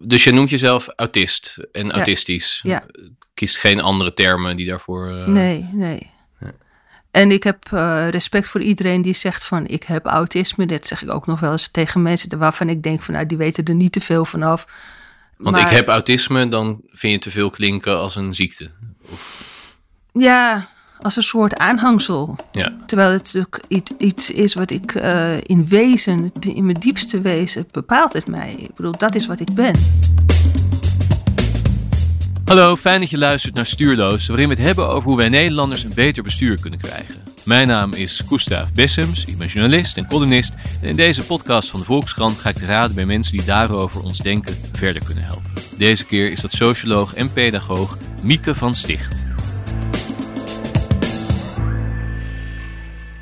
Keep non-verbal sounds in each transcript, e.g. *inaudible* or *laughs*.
Dus je noemt jezelf autist en autistisch. Ja. Kiest geen andere termen die daarvoor... eh, Nee, nee. En ik heb eh, respect voor iedereen die zegt van ik heb autisme. Dat zeg ik ook nog wel eens tegen mensen waarvan ik denk van nou die weten er niet te veel vanaf. Want Maar- ik heb autisme, dan vind je te veel klinken als een ziekte. Ja, als een soort aanhangsel. Ja. Terwijl het natuurlijk iets, iets is wat ik eh, in wezen, in mijn diepste wezen, bepaalt het mij. Ik bedoel, dat is wat ik ben. Hallo, fijn dat je luistert naar Stuurloos, waarin we het hebben over hoe wij Nederlanders een beter bestuur kunnen krijgen. Mijn naam is Gustav Bessems, ik ben journalist en columnist. En in deze podcast van de Volkskrant ga ik raden bij mensen die daarover ons denken verder kunnen helpen. Deze keer is dat socioloog en pedagoog Mieke van Sticht.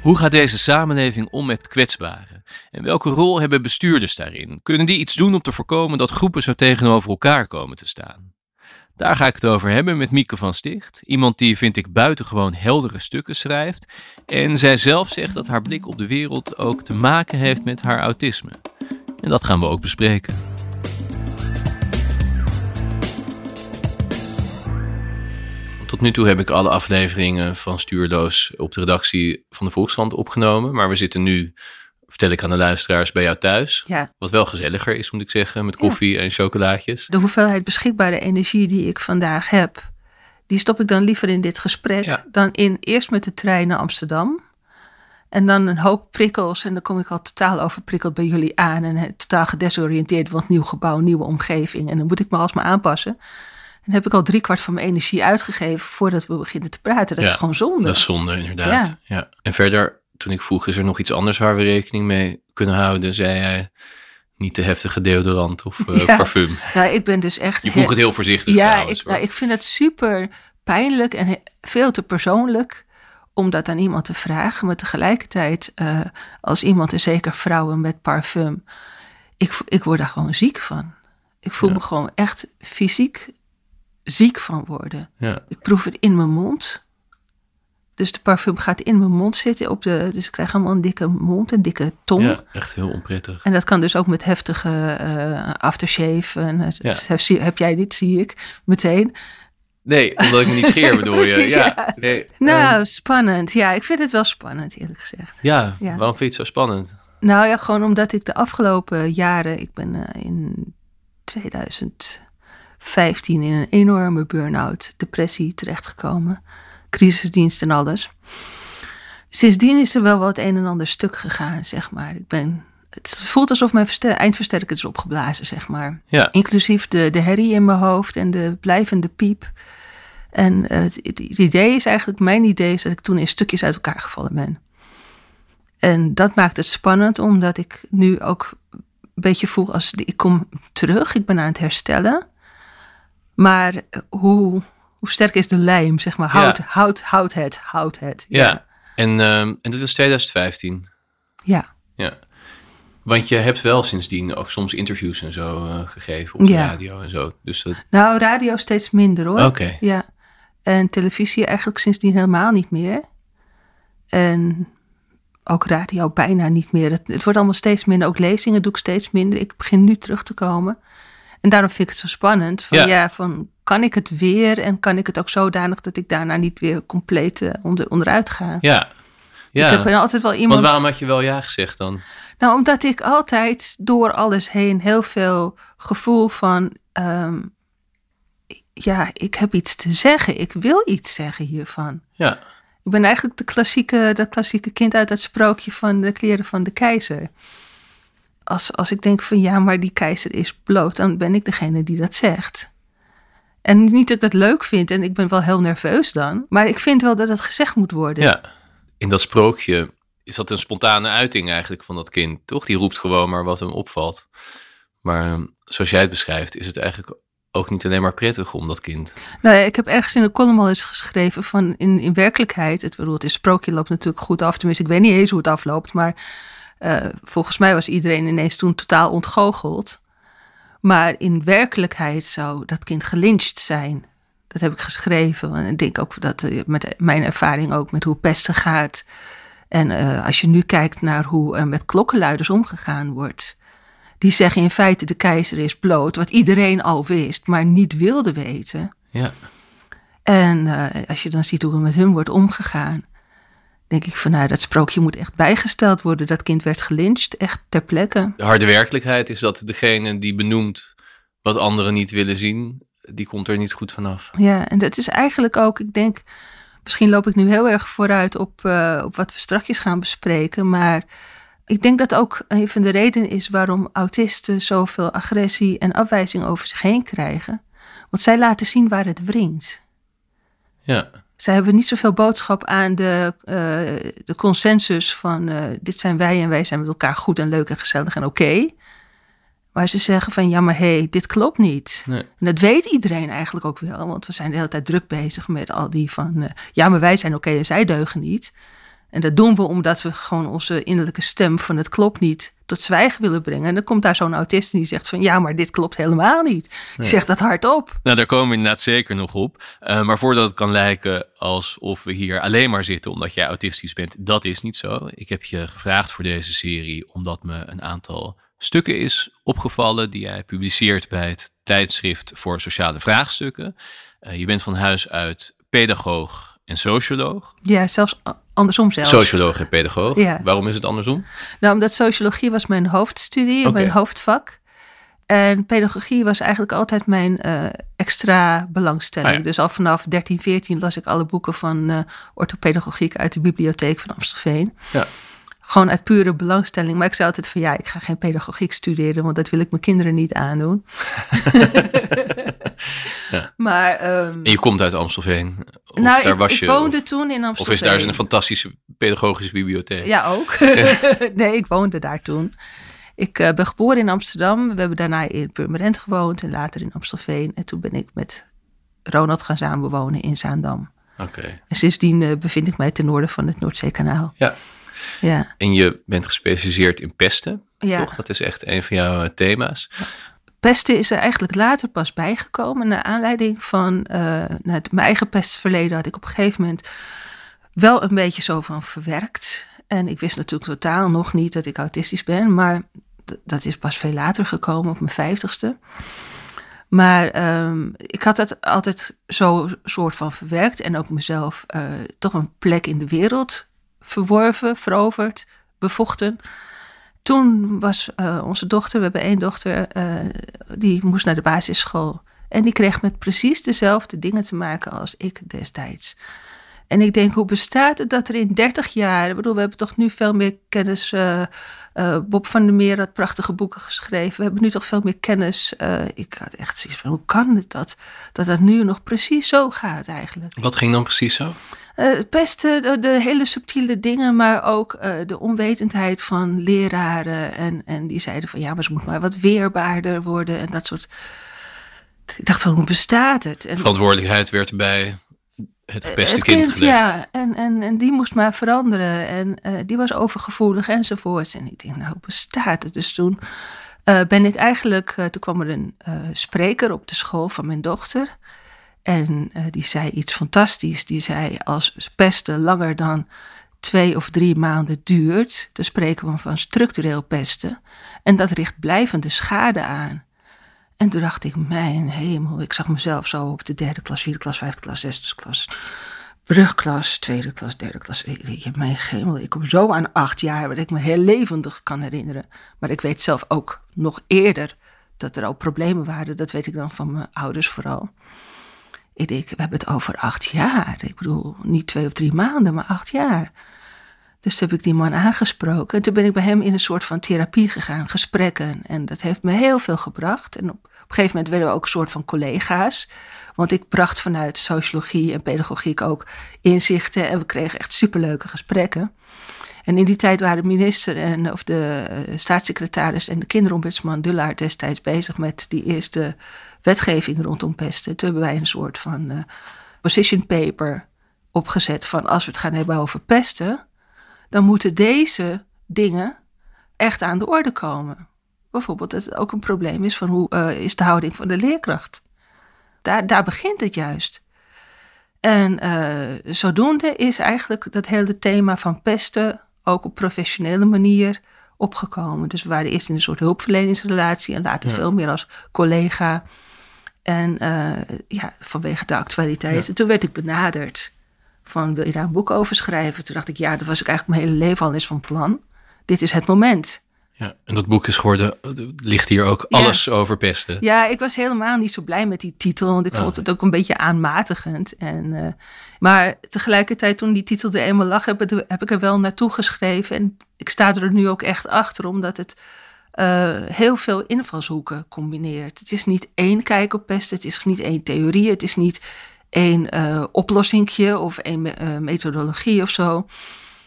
Hoe gaat deze samenleving om met kwetsbaren? En welke rol hebben bestuurders daarin? Kunnen die iets doen om te voorkomen dat groepen zo tegenover elkaar komen te staan? Daar ga ik het over hebben met Mieke van Sticht. Iemand die, vind ik, buitengewoon heldere stukken schrijft. En zij zelf zegt dat haar blik op de wereld ook te maken heeft met haar autisme. En dat gaan we ook bespreken. Tot nu toe heb ik alle afleveringen van Stuurloos op de redactie van de Volkskrant opgenomen. Maar we zitten nu, vertel ik aan de luisteraars, bij jou thuis. Ja, Wat wel gezelliger is, moet ik zeggen, met koffie en chocolaatjes. de hoeveelheid beschikbare energie die ik vandaag heb, die stop ik dan liever in dit gesprek Ja. dan in eerst met de trein naar Amsterdam. En dan een hoop prikkels. En dan kom ik al totaal overprikkeld bij jullie aan. En eh, totaal gedesoriënteerd, want nieuw gebouw, nieuwe omgeving. En dan moet ik me alsmaar aanpassen. En heb ik al driekwart van mijn energie uitgegeven voordat we beginnen te praten. Dat Ja, is gewoon zonde. Dat is zonde, inderdaad. Ja. En verder, toen ik vroeg, is er nog iets anders waar we rekening mee kunnen houden? Zei hij, niet te heftige deodorant of eh, *laughs* Ja. parfum. Nou, ik ben dus echt... Je vroeg het heel voorzichtig Ja, trouwens. ik, nou, ik vind het super pijnlijk en veel te persoonlijk om dat aan iemand te vragen. Maar tegelijkertijd, eh, als iemand, en zeker vrouwen met parfum, ik, ik word daar gewoon ziek van. Ik voel Ja. me gewoon echt fysiek ziek van worden. ja. Ik proef het in mijn mond. Dus de parfum gaat in mijn mond zitten. Op de, dus ik krijg allemaal een dikke mond, een dikke tong. ja, echt heel onprettig. En dat kan dus ook met heftige eh, aftershave. En, Ja. dat heb, heb jij niet, zie ik meteen. Nee, omdat ik me niet scheer *laughs* bedoel je. Precies, Ja, ja. nee, Nou, ehm, spannend. Ja, ik vind het wel spannend, eerlijk gezegd. ja, ja. waarom vind je het zo spannend? Nou ja, gewoon omdat ik de afgelopen jaren... Ik ben eh, in 2015 in een enorme burn-out, depressie terechtgekomen. Crisisdienst en alles. Sindsdien is er wel wat een en ander stuk gegaan, zeg maar. Ik ben... Het voelt alsof mijn verster- eindversterker is opgeblazen, zeg maar. Ja, Inclusief de, de herrie in mijn hoofd en de blijvende piep. En eh, het, het idee is eigenlijk, mijn idee is dat ik toen in stukjes uit elkaar gevallen ben. En dat maakt het spannend, omdat ik nu ook een beetje voel als ik kom terug, ik ben aan het herstellen. Maar hoe, hoe sterk is de lijm, zeg maar? Houd, Ja. houd, houd het, houd het. ja. En, ehm, en dit was 2015. Ja, Ja. Want je hebt wel sindsdien ook soms interviews en zo eh, gegeven op de Ja. radio en zo. Dus dat, nou radio steeds minder hoor. Oké. Ja. En televisie eigenlijk sindsdien helemaal niet meer. En ook radio bijna niet meer. Het, het wordt allemaal steeds minder. Ook lezingen doe ik steeds minder. Ik begin nu terug te komen. En daarom vind ik het zo spannend. Van, Ja. ja. van kan ik het weer? En kan ik het ook zodanig dat ik daarna niet weer compleet eh, onder, onderuit ga? ja. Ja, Ik heb altijd wel iemand... want waarom had je wel ja gezegd dan? Nou, omdat ik altijd door alles heen heel veel gevoel van. ehm, ja, ik heb iets te zeggen. Ik wil iets zeggen hiervan. Ja, Ik ben eigenlijk de klassieke, dat klassieke kind uit het sprookje van de kleren van de keizer. Als, als ik denk van ja, maar die keizer is bloot, dan ben ik degene die dat zegt. En niet dat ik dat leuk vind en ik ben wel heel nerveus dan, maar ik vind wel dat het gezegd moet worden. ja. In dat sprookje is dat een spontane uiting eigenlijk van dat kind, toch? Die roept gewoon maar wat hem opvalt. Maar ehm, zoals jij het beschrijft, is het eigenlijk ook niet alleen maar prettig om dat kind. Nou ik heb ergens in een column al eens geschreven van in, in werkelijkheid, het, bedoel, het is sprookje loopt natuurlijk goed af, tenminste ik weet niet eens hoe het afloopt, maar eh, volgens mij was iedereen ineens toen totaal ontgoocheld. Maar in werkelijkheid zou dat kind gelyncht zijn. Dat heb ik geschreven. En ik denk ook dat eh, met mijn ervaring ook met hoe pesten gaat. En eh, als je nu kijkt naar hoe er met klokkenluiders omgegaan wordt. Die zeggen in feite de keizer is bloot, wat iedereen al wist, maar niet wilde weten. Ja. En als je dan ziet hoe er met hun wordt omgegaan, denk ik van nou, dat sprookje moet echt bijgesteld worden. Dat kind werd gelyncht, echt ter plekke. De harde werkelijkheid is dat degene die benoemt wat anderen niet willen zien, die komt er niet goed vanaf. Ja, en dat is eigenlijk ook, ik denk, misschien loop ik nu heel erg vooruit op, uh, op wat we straks gaan bespreken, maar ik denk dat ook een van de redenen is waarom autisten zoveel agressie en afwijzing over zich heen krijgen. Want zij laten zien waar het wringt. Ja. Zij hebben niet zoveel boodschap aan de, uh, de consensus van uh, dit zijn wij en wij zijn met elkaar goed en leuk en gezellig en oké. Okay. Waar ze zeggen van ja, maar hé, hey, dit klopt niet. Nee. En dat weet iedereen eigenlijk ook wel, want we zijn de hele tijd druk bezig met al die van uh, ja, maar wij zijn oké okay en zij deugen niet. En dat doen we omdat we gewoon onze innerlijke stem van het klopt niet tot zwijgen willen brengen. En dan komt daar zo'n autist en die zegt van ja, maar dit klopt helemaal niet. Die Nee. zegt dat hardop. Nou, daar komen we inderdaad zeker nog op. Uh, maar voordat het kan lijken alsof we hier alleen maar zitten omdat jij autistisch bent, dat is niet zo. Ik heb je gevraagd voor deze serie omdat me een aantal stukken is opgevallen die jij publiceert bij het tijdschrift voor sociale vraagstukken. Uh, je bent van huis uit pedagoog en socioloog. Ja, zelfs andersom zelfs. Socioloog en pedagoog. Ja. Waarom is het andersom? Nou, omdat sociologie was mijn hoofdstudie, mijn hoofdvak. En pedagogie was eigenlijk altijd mijn uh, extra belangstelling. Ah, ja. Dus al vanaf 13, 14 las ik alle boeken van uh, orthopedagogiek uit de bibliotheek van Amstelveen. Ja. Gewoon uit pure belangstelling. Maar ik zei altijd van ja, ik ga geen pedagogiek studeren, want dat wil ik mijn kinderen niet aandoen. *laughs* Ja. Maar um, En je komt uit Amstelveen. Of nou, daar ik, was ik je, woonde of, toen in of Amstelveen. is daar een fantastische pedagogische bibliotheek? Ja, ook. *laughs* nee, ik woonde daar toen. Ik uh, ben geboren in Amsterdam. We hebben daarna in Purmerend gewoond en later in Amstelveen. En toen ben ik met Ronald gaan samenwonen in Zaandam. Oké. En sindsdien uh, bevind ik mij ten noorden van het Noordzeekanaal. Ja. Ja. En je bent gespecialiseerd in pesten, Ja. toch? Dat is echt een van jouw uh, thema's. Pesten is er eigenlijk later pas bijgekomen. Naar aanleiding van uh, nou, mijn eigen pestverleden had ik op een gegeven moment wel een beetje zo van verwerkt. En ik wist natuurlijk totaal nog niet dat ik autistisch ben, maar dat is pas veel later gekomen, op mijn vijftigste. Maar um, ik had dat altijd zo soort van verwerkt en ook mezelf uh, toch een plek in de wereld verworven, veroverd, bevochten. Toen was uh, onze dochter, we hebben één dochter, uh, die moest naar de basisschool. En die kreeg met precies dezelfde dingen te maken als ik destijds. En ik denk, hoe bestaat het dat er in 30 jaar, ik bedoel, we hebben toch nu veel meer kennis. Uh, Bob van der Meer had prachtige boeken geschreven. We hebben nu toch veel meer kennis. Ik had echt zoiets van, hoe kan het dat, dat dat nu nog precies zo gaat eigenlijk? Wat ging dan precies zo? Uh, pesten, de, de, hele subtiele dingen, maar ook uh, de onwetendheid van leraren. En, en die zeiden van ja, maar ze moet maar wat weerbaarder worden en dat soort. Ik dacht van hoe bestaat het? En, Verantwoordelijkheid werd bij het gepeste het kind, kind gelegd. Ja, en, en, en die moest maar veranderen. En uh, die was overgevoelig enzovoorts. En ik denk, nou, hoe bestaat het? Dus toen ben ik eigenlijk, toen kwam er een spreker op de school van mijn dochter. En die zei iets fantastisch. Die zei, als pesten langer dan twee of drie maanden duurt, dan spreken we van structureel pesten. En dat richt blijvende schade aan. En toen dacht ik, mijn hemel, ik zag mezelf zo op de derde klas, vierde klas, vijfde klas, zesde klas, brugklas, tweede klas, derde klas. Mijn hemel, ik kom zo aan acht jaar, wat ik me heel levendig kan herinneren. Maar ik weet zelf ook nog eerder dat er al problemen waren. Dat weet ik dan van mijn ouders vooral. Ik denk, we hebben het over acht jaar. Ik bedoel, niet twee of drie maanden, maar acht jaar. Dus toen heb ik die man aangesproken. En toen ben ik bij hem in een soort van therapie gegaan, gesprekken. En dat heeft me heel veel gebracht. En op, een gegeven moment werden we ook een soort van collega's. Want ik bracht vanuit sociologie en pedagogiek ook inzichten. En we kregen echt superleuke gesprekken. En in die tijd waren de minister en of de uh, staatssecretaris en de kinderombudsman Dullaert destijds bezig met die eerste wetgeving rondom pesten. Toen hebben wij een soort van uh, position paper opgezet van als we het gaan hebben over pesten, dan moeten deze dingen echt aan de orde komen. Bijvoorbeeld dat het ook een probleem is van hoe uh, is de houding van de leerkracht. Daar, daar begint het juist. En uh, zodoende is eigenlijk dat hele thema van pesten ook op professionele manier opgekomen. Dus we waren eerst in een soort hulpverleningsrelatie en later veel meer als collega. En uh, ja, vanwege de actualiteit. En toen werd ik benaderd van wil je daar een boek over schrijven? Toen dacht ik, ja, dat was ik eigenlijk mijn hele leven al eens van plan. Dit is het moment. Ja, en dat boek is geworden, ligt hier ook alles over pesten. Ja, ik was helemaal niet zo blij met die titel, want ik vond het ook een beetje aanmatigend. En, uh, maar tegelijkertijd, toen die titel er eenmaal lag, heb ik er wel naartoe geschreven. En ik sta er nu ook echt achter, omdat het uh, heel veel invalshoeken combineert. Het is niet één kijk op pesten, het is niet één theorie, het is niet één uh, oplossingje of één methodologie of zo.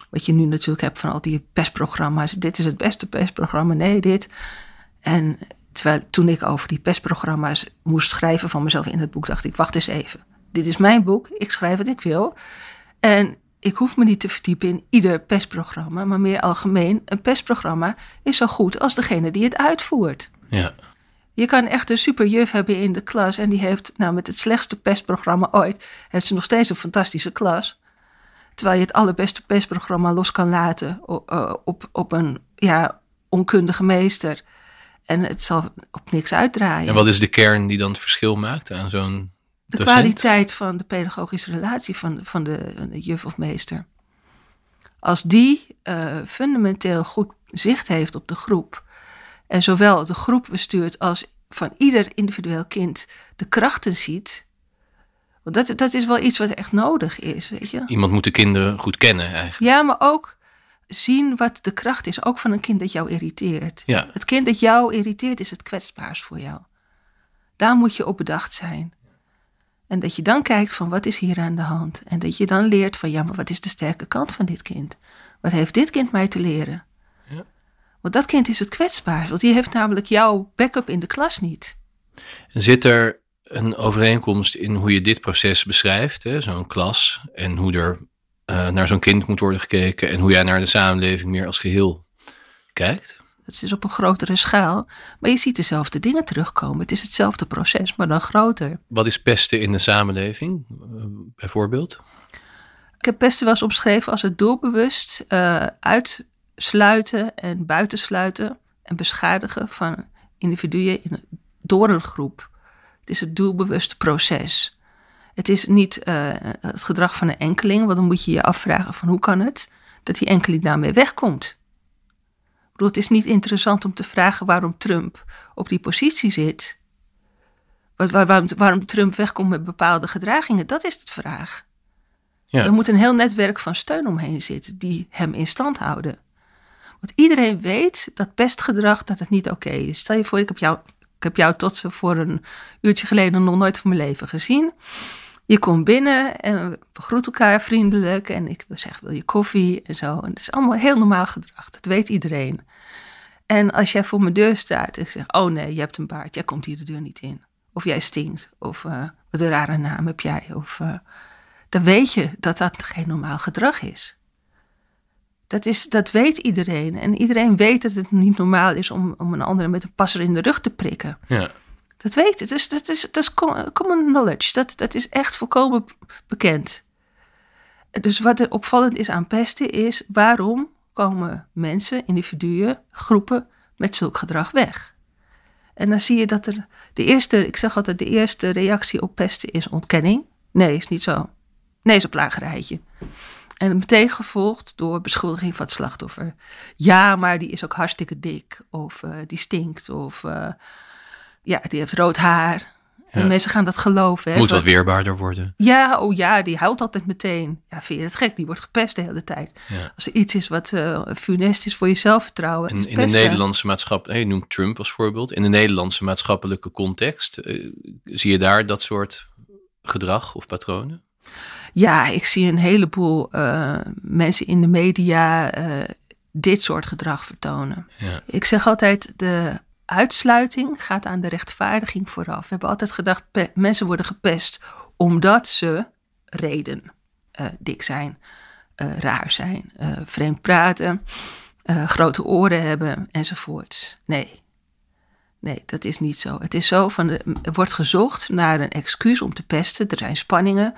Wat je nu natuurlijk hebt van al die pestprogramma's. Dit is het beste pestprogramma, nee, dit. En terwijl toen ik over die pestprogramma's moest schrijven van mezelf in het boek, dacht ik: wacht eens even. Dit is mijn boek, ik schrijf wat ik wil. En ik hoef me niet te verdiepen in ieder pestprogramma, maar meer algemeen. Een pestprogramma is zo goed als degene die het uitvoert. Ja. Je kan echt een superjuf hebben in de klas en die heeft, nou met het slechtste pestprogramma ooit, heeft ze nog steeds een fantastische klas. Terwijl je het allerbeste pestprogramma los kan laten op, eh, op, op een ja, onkundige meester. En het zal op niks uitdraaien. En wat is de kern die dan het verschil maakt aan zo'n. De kwaliteit van de pedagogische relatie van, van de, de juf of meester. Als die uh, fundamenteel goed zicht heeft op de groep. En zowel de groep bestuurt als van ieder individueel kind de krachten ziet want dat, dat is wel iets wat echt nodig is, weet je. Iemand moet de kinderen goed kennen eigenlijk. Ja, maar ook zien wat de kracht is, ook van een kind dat jou irriteert. Ja. Het kind dat jou irriteert is het kwetsbaars voor jou. Daar moet je op bedacht zijn. En dat je dan kijkt van wat is hier aan de hand. En dat je dan leert van ja, maar wat is de sterke kant van dit kind? Wat heeft dit kind mij te leren? Ja. Want dat kind is het kwetsbaar, want die heeft namelijk jouw backup in de klas niet. En zit er een overeenkomst in hoe je dit proces beschrijft, zo'n klas, en hoe er uh, naar zo'n kind moet worden gekeken en hoe jij naar de samenleving meer als geheel kijkt? Het is op een grotere schaal, maar je ziet dezelfde dingen terugkomen. Het is hetzelfde proces, maar dan groter. Wat is pesten in de samenleving, uh, bijvoorbeeld? Ik heb pesten wel eens omschreven als het doelbewust uh, uitsluiten en buitensluiten en beschadigen van individuen in, door een groep. Het is het doelbewuste proces. Het is niet uh, het gedrag van een enkeling, want dan moet je je afvragen van hoe kan het dat die enkeling daarmee wegkomt. Bedoel, het is niet interessant om te vragen waarom Trump op die positie zit. Waarom, waarom Trump wegkomt met bepaalde gedragingen, dat is de vraag. Ja. Er moet een heel netwerk van steun omheen zitten die hem in stand houden. Want iedereen weet dat pestgedrag dat het niet oké is. Stel je voor, ik heb jou ik heb jou tot voor een uurtje geleden nog nooit van mijn leven gezien. Je komt binnen en we groeten elkaar vriendelijk. En ik zeg, wil je koffie en zo. En het is allemaal heel normaal gedrag. Dat weet iedereen. En als jij voor mijn deur staat en ik zeg, oh nee, je hebt een baard. Jij komt hier de deur niet in. Of jij stinkt. Of uh, wat een rare naam heb jij. Of, uh, dan weet je dat dat geen normaal gedrag is. Dat, is, dat weet iedereen. En iedereen weet dat het niet normaal is om, om een andere met een passer in de rug te prikken. Ja. Dat weet het. Dus dat is, dat is common knowledge. Dat, dat is echt volkomen bekend. Dus wat er opvallend is aan pesten is waarom komen mensen, individuen, groepen met zulk gedrag weg. En dan zie je dat er de eerste, ik zeg altijd, de eerste reactie op pesten is ontkenning. Nee, is niet zo. Nee, is een plagerijtje. En meteen gevolgd door beschuldiging van het slachtoffer. Ja, maar die is ook hartstikke dik. Of uh, die stinkt. Of uh, ja, die heeft rood haar. En mensen gaan dat geloven. Hè, Moet wat weerbaarder worden. Ja, oh ja, die huilt altijd meteen. Ja, vind je het gek? Die wordt gepest de hele tijd. Ja. Als er iets is wat uh, funest is voor je zelfvertrouwen. En in de Nederlandse maatschappij, je noemt Trump als voorbeeld. In de Nederlandse maatschappelijke context, zie je daar dat soort gedrag of patronen? Ja, ik zie een heleboel uh, mensen in de media dit soort gedrag vertonen. Ja. Ik zeg altijd, de uitsluiting gaat aan de rechtvaardiging vooraf. We hebben altijd gedacht, mensen worden gepest omdat ze reden uh, dik zijn, raar zijn, vreemd praten, grote oren hebben enzovoorts. Nee. Nee, dat is niet zo. Het is zo van, er wordt gezocht naar een excuus om te pesten. Er zijn spanningen.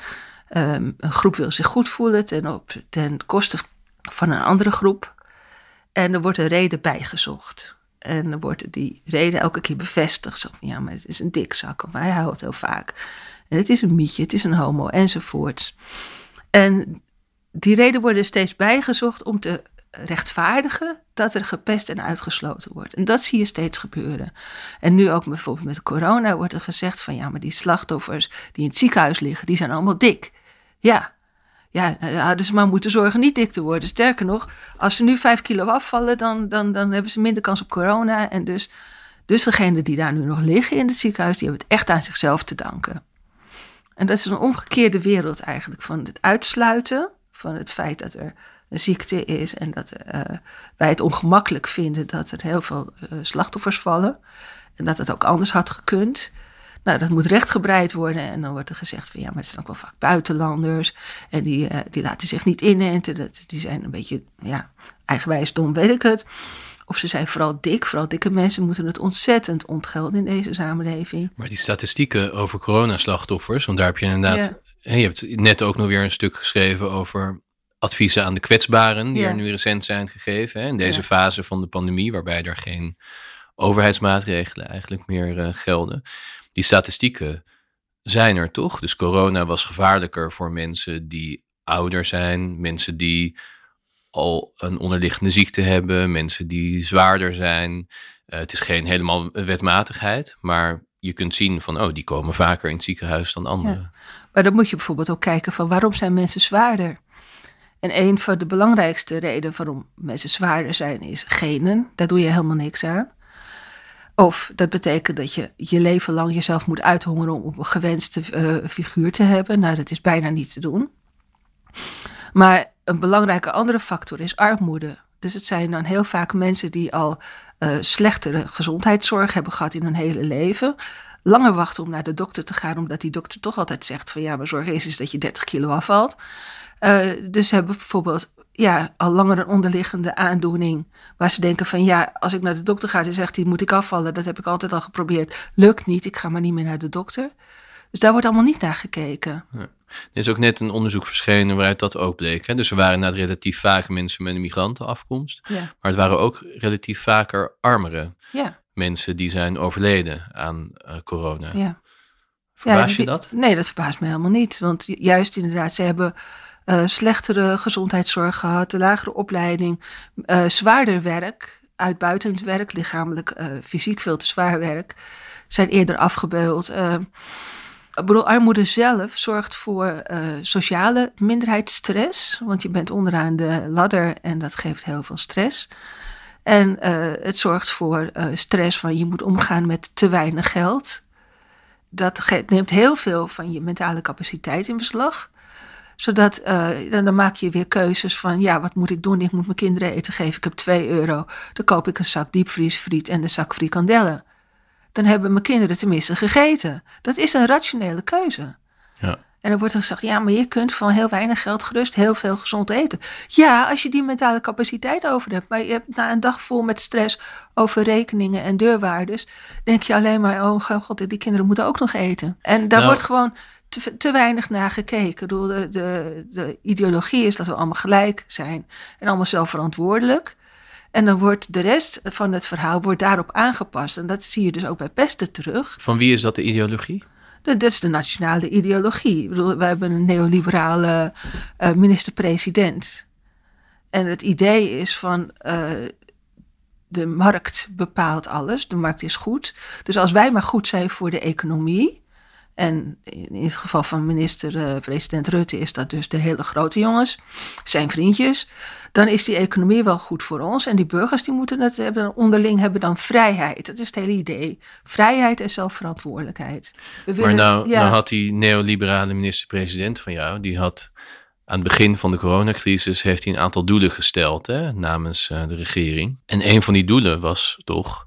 Um, een groep wil zich goed voelen ten, op, ten koste van een andere groep. En er wordt een reden bijgezocht. En dan wordt die reden elke keer bevestigd. Zo van, ja, maar het is een dikzak. Of hij huilt heel vaak. En het is een mietje, het is een homo, enzovoorts. En die reden worden steeds bijgezocht om te rechtvaardigen dat er gepest en uitgesloten wordt. En dat zie je steeds gebeuren. En nu ook bijvoorbeeld met corona wordt er gezegd van ja, maar die slachtoffers die in het ziekenhuis liggen, die zijn allemaal dik. Ja, ja, nou, hadden ze maar moeten zorgen niet dik te worden. Sterker nog, als ze nu vijf kilo afvallen, dan, dan, dan hebben ze minder kans op corona. En dus, dus degenen die daar nu nog liggen in het ziekenhuis, die hebben het echt aan zichzelf te danken. En dat is een omgekeerde wereld eigenlijk van het uitsluiten, van het feit dat er een ziekte is en dat uh, wij het ongemakkelijk vinden dat er heel veel uh, slachtoffers vallen. En dat het ook anders had gekund. Nou, dat moet rechtgebreid worden. En dan wordt er gezegd van ja, maar het zijn ook wel vaak buitenlanders. En die, uh, die laten zich niet inenten. Dat, die zijn een beetje, ja, eigenwijs dom, weet ik het. Of ze zijn vooral dik. Vooral dikke mensen moeten het ontzettend ontgelden in deze samenleving. Maar die statistieken over coronaslachtoffers, want daar heb je inderdaad... Ja. Je hebt net ook nog weer een stuk geschreven over adviezen aan de kwetsbaren, die er nu recent zijn gegeven. Hè, in deze fase van de pandemie, waarbij er geen overheidsmaatregelen eigenlijk meer uh, gelden. Die statistieken zijn er toch? Dus corona was gevaarlijker voor mensen die ouder zijn, mensen die al een onderliggende ziekte hebben, mensen die zwaarder zijn. Uh, het is geen helemaal wetmatigheid, maar je kunt zien van, oh, die komen vaker in het ziekenhuis dan anderen. Ja. Maar dan moet je bijvoorbeeld ook kijken van waarom zijn mensen zwaarder? En een van de belangrijkste redenen waarom mensen zwaarder zijn is genen. Daar doe je helemaal niks aan. Of dat betekent dat je je leven lang jezelf moet uithongeren om een gewenste uh, figuur te hebben. Nou, dat is bijna niet te doen. Maar een belangrijke andere factor is armoede. Dus het zijn dan heel vaak mensen die al uh, slechtere gezondheidszorg hebben gehad in hun hele leven. Langer wachten om naar de dokter te gaan, omdat die dokter toch altijd zegt van ja, maar zorg is dat je 30 kilo afvalt. Uh, dus hebben bijvoorbeeld ja, al langer een onderliggende aandoening. Waar ze denken van ja, als ik naar de dokter ga, dan zegt hij moet ik afvallen. Dat heb ik altijd al geprobeerd. Lukt niet, ik ga maar niet meer naar de dokter. Dus daar wordt allemaal niet naar gekeken. Ja. Er is ook net een onderzoek verschenen waaruit dat ook bleek. Hè? Dus er waren inderdaad relatief vaak mensen met een migrantenafkomst. Ja. Maar het waren ook relatief vaker armere ja. mensen die zijn overleden aan uh, corona. Ja. Verbaas je dat? Nee, dat verbaast me helemaal niet. Want juist inderdaad, ze hebben uh, slechtere gezondheidszorg gehad, lagere opleiding, uh, zwaarder werk, uitbuitend werk, lichamelijk, uh, fysiek veel te zwaar werk, zijn eerder afgebeuld. ik bedoel, armoede zelf zorgt voor sociale minderheidsstress, want je bent onderaan de ladder en dat geeft heel veel stress. En het zorgt voor stress van je moet omgaan met te weinig geld. Dat neemt heel veel van je mentale capaciteit in beslag zodat uh, dan, maak je weer keuzes van ja, wat moet ik doen? Ik moet mijn kinderen eten geven. Ik heb 2 euro. Dan koop ik een zak diepvriesfriet en een zak frikandellen. Dan hebben mijn kinderen tenminste gegeten. Dat is een rationele keuze. Ja. En dan wordt er gezegd, ja, maar je kunt van heel weinig geld gerust heel veel gezond eten. Ja, als je die mentale capaciteit over hebt. Maar je hebt na een dag vol met stress over rekeningen en deurwaarders. denk je alleen maar, oh god, die kinderen moeten ook nog eten. En daar nou, wordt gewoon te, te weinig naar gekeken. De, de, de ideologie is dat we allemaal gelijk zijn en allemaal zelfverantwoordelijk. En dan wordt de rest van het verhaal wordt daarop aangepast. En dat zie je dus ook bij pesten terug. Van wie is dat de ideologie? Dat is de nationale ideologie. Wij hebben een neoliberale uh, minister-president. En het idee is van uh, de markt bepaalt alles. De markt is goed. Dus als wij maar goed zijn voor de economie, en in het geval van minister-president eh, Rutte is dat dus de hele grote jongens, zijn vriendjes. Dan is die economie wel goed voor ons. En die burgers die moeten het hebben, onderling hebben dan vrijheid. Dat is het hele idee. Vrijheid en zelfverantwoordelijkheid. We willen, maar nou, nou had die neoliberale minister-president van jou, die had aan het begin van de coronacrisis heeft hij een aantal doelen gesteld hè, namens uh, de regering. En een van die doelen was toch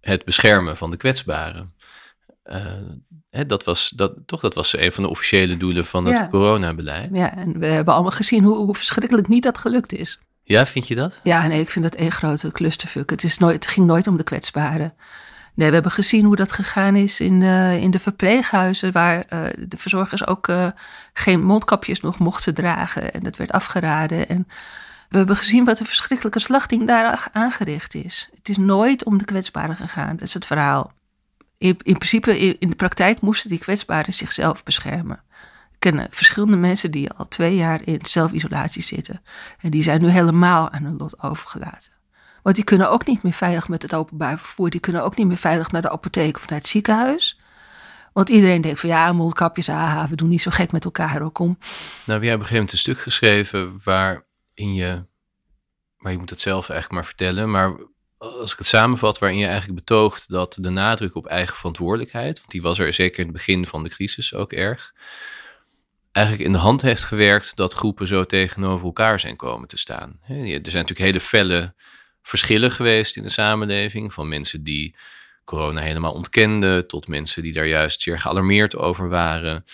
het beschermen van de kwetsbaren. Uh, Hè, dat, was, dat, toch, dat was een van de officiële doelen van het coronabeleid. Ja, en we hebben allemaal gezien hoe, hoe verschrikkelijk niet dat gelukt is. Ja, vind je dat? Ja, nee, ik vind dat één grote clusterfuck. Het, is nooit, het ging nooit om de kwetsbaren. Nee, we hebben gezien hoe dat gegaan is in, uh, in de verpleeghuizen, waar uh, de verzorgers ook uh, geen mondkapjes nog mochten dragen. En dat werd afgeraden. En We hebben gezien wat een verschrikkelijke slachting daar aangericht is. Het is nooit om de kwetsbaren gegaan. Dat is het verhaal. In, in principe, in, de praktijk moesten die kwetsbaren zichzelf beschermen. Ik ken verschillende mensen die al twee jaar in zelfisolatie zitten. En die zijn nu helemaal aan hun lot overgelaten. Want die kunnen ook niet meer veilig met het openbaar vervoer. Die kunnen ook niet meer veilig naar de apotheek of naar het ziekenhuis. Want iedereen denkt van ja, mondkapjes, aha, we doen niet zo gek met elkaar ook om. Nou, jij hebt op een gegeven moment een stuk geschreven waarin je, maar je moet het zelf eigenlijk maar vertellen, maar als ik het samenvat, waarin je eigenlijk betoogt dat de nadruk op eigen verantwoordelijkheid, want die was er zeker in het begin van de crisis ook erg, eigenlijk in de hand heeft gewerkt dat groepen zo tegenover elkaar zijn komen te staan. Er zijn natuurlijk hele felle verschillen geweest in de samenleving van mensen die corona helemaal ontkenden, tot mensen die daar juist zeer gealarmeerd over waren.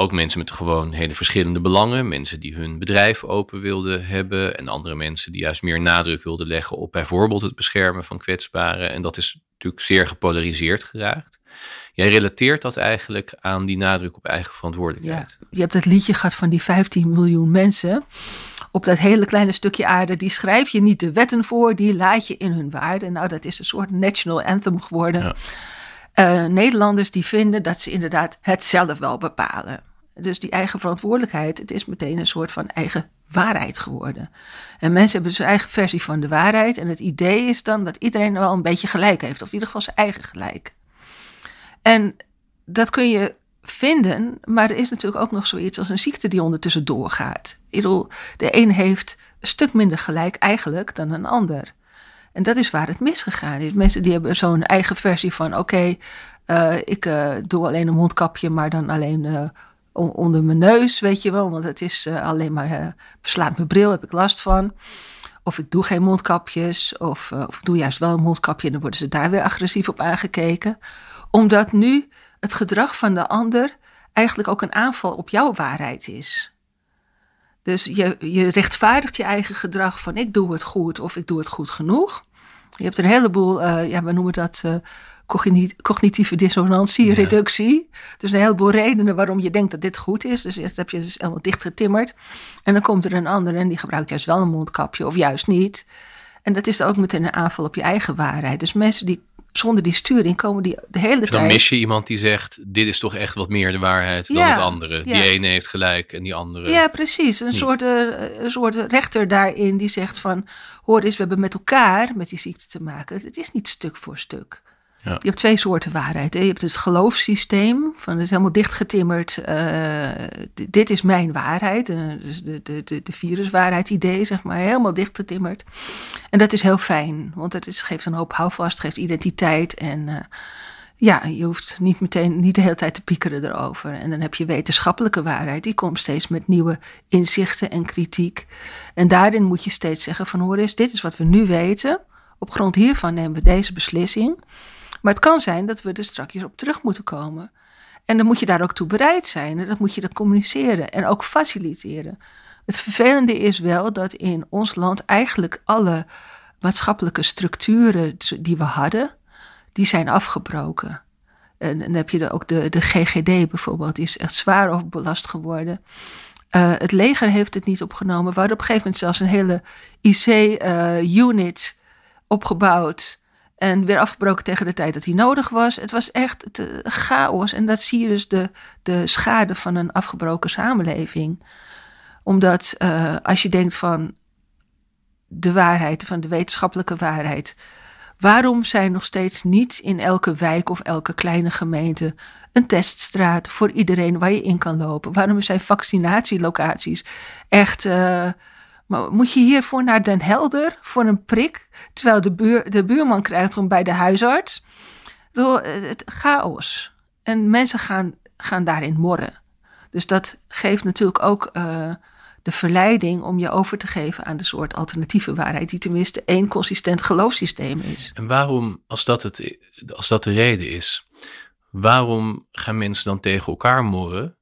Ook mensen met gewoon hele verschillende belangen. Mensen die hun bedrijf open wilden hebben. En andere mensen die juist meer nadruk wilden leggen op bijvoorbeeld het beschermen van kwetsbaren. En dat is natuurlijk zeer gepolariseerd geraakt. Jij relateert dat eigenlijk aan die nadruk op eigen verantwoordelijkheid. Ja, je hebt het liedje gehad van die 15 miljoen mensen op dat hele kleine stukje aarde, die schrijf je niet de wetten voor, die laat je in hun waarde. Nou, dat is een soort national anthem geworden. Ja. Uh, Nederlanders die vinden dat ze inderdaad het zelf wel bepalen. Dus die eigen verantwoordelijkheid, het is meteen een soort van eigen waarheid geworden. En mensen hebben dus eigen versie van de waarheid. En het idee is dan dat iedereen wel een beetje gelijk heeft, of in ieder geval zijn eigen gelijk. En dat kun je vinden, maar er is natuurlijk ook nog zoiets als een ziekte die ondertussen doorgaat. Bedoel, de een heeft een stuk minder gelijk eigenlijk dan een ander. En dat is waar het misgegaan is. Mensen die hebben zo'n eigen versie van: oké, eh, ik uh, doe alleen een mondkapje, maar dan alleen uh, onder mijn neus, weet je wel, want het is alleen maar beslaat mijn bril, heb ik last van. Of ik doe geen mondkapjes, of, of ik doe juist wel een mondkapje en dan worden ze daar weer agressief op aangekeken. Omdat nu het gedrag van de ander eigenlijk ook een aanval op jouw waarheid is. Dus je, je rechtvaardigt je eigen gedrag van ik doe het goed of ik doe het goed genoeg. Je hebt een heleboel, uh, ja, we noemen dat uh, cognitieve dissonantie, reductie. Dus een heleboel redenen waarom je denkt dat dit goed is. Dus dat heb je dus helemaal dichtgetimmerd. En dan komt er een ander en die gebruikt juist wel een mondkapje of juist niet. En dat is ook meteen een aanval op je eigen waarheid. Dus mensen die zonder die sturing komen die de hele tijd. Dan mis je iemand die zegt: Dit is toch echt wat meer de waarheid dan het andere. Die ene heeft gelijk en die andere. Ja, precies. Een soort, uh, een soort rechter daarin die zegt: van hoor eens, we hebben met elkaar met die ziekte te maken. Het is niet stuk voor stuk. Ja. Je hebt twee soorten waarheid. Je hebt het geloofssysteem, van het is helemaal dichtgetimmerd. Uh, dit is mijn waarheid. Uh, dus de, de, de, de viruswaarheid idee, zeg maar, helemaal dichtgetimmerd. En dat is heel fijn, want het is, geeft een hoop houvast, geeft identiteit. En uh, ja, je hoeft niet meteen, niet de hele tijd te piekeren erover. En dan heb je wetenschappelijke waarheid, die komt steeds met nieuwe inzichten en kritiek. En daarin moet je steeds zeggen van hoor eens, dit is wat we nu weten. Op grond hiervan nemen we deze beslissing. Maar het kan zijn dat we er straks op terug moeten komen. En dan moet je daar ook toe bereid zijn. En dat moet je dan communiceren en ook faciliteren. Het vervelende is wel dat in ons land eigenlijk alle maatschappelijke structuren die we hadden, die zijn afgebroken. En dan heb je ook de, de GGD bijvoorbeeld, die is echt zwaar overbelast geworden. Uh, het leger heeft het niet opgenomen. We hadden op een gegeven moment zelfs een hele IC-unit uh, opgebouwd. En weer afgebroken tegen de tijd dat hij nodig was. Het was echt chaos. En dat zie je dus de, de schade van een afgebroken samenleving. Omdat uh, als je denkt van de waarheid, van de wetenschappelijke waarheid. Waarom zijn nog steeds niet in elke wijk of elke kleine gemeente een teststraat voor iedereen waar je in kan lopen? Waarom zijn vaccinatielocaties echt. Uh, maar moet je hiervoor naar Den Helder voor een prik, terwijl de, buur, de buurman krijgt om bij de huisarts? Het chaos. En mensen gaan, gaan daarin morren. Dus dat geeft natuurlijk ook uh, de verleiding om je over te geven aan de soort alternatieve waarheid, die tenminste één consistent geloofssysteem is. En waarom, als dat, het, als dat de reden is, waarom gaan mensen dan tegen elkaar morren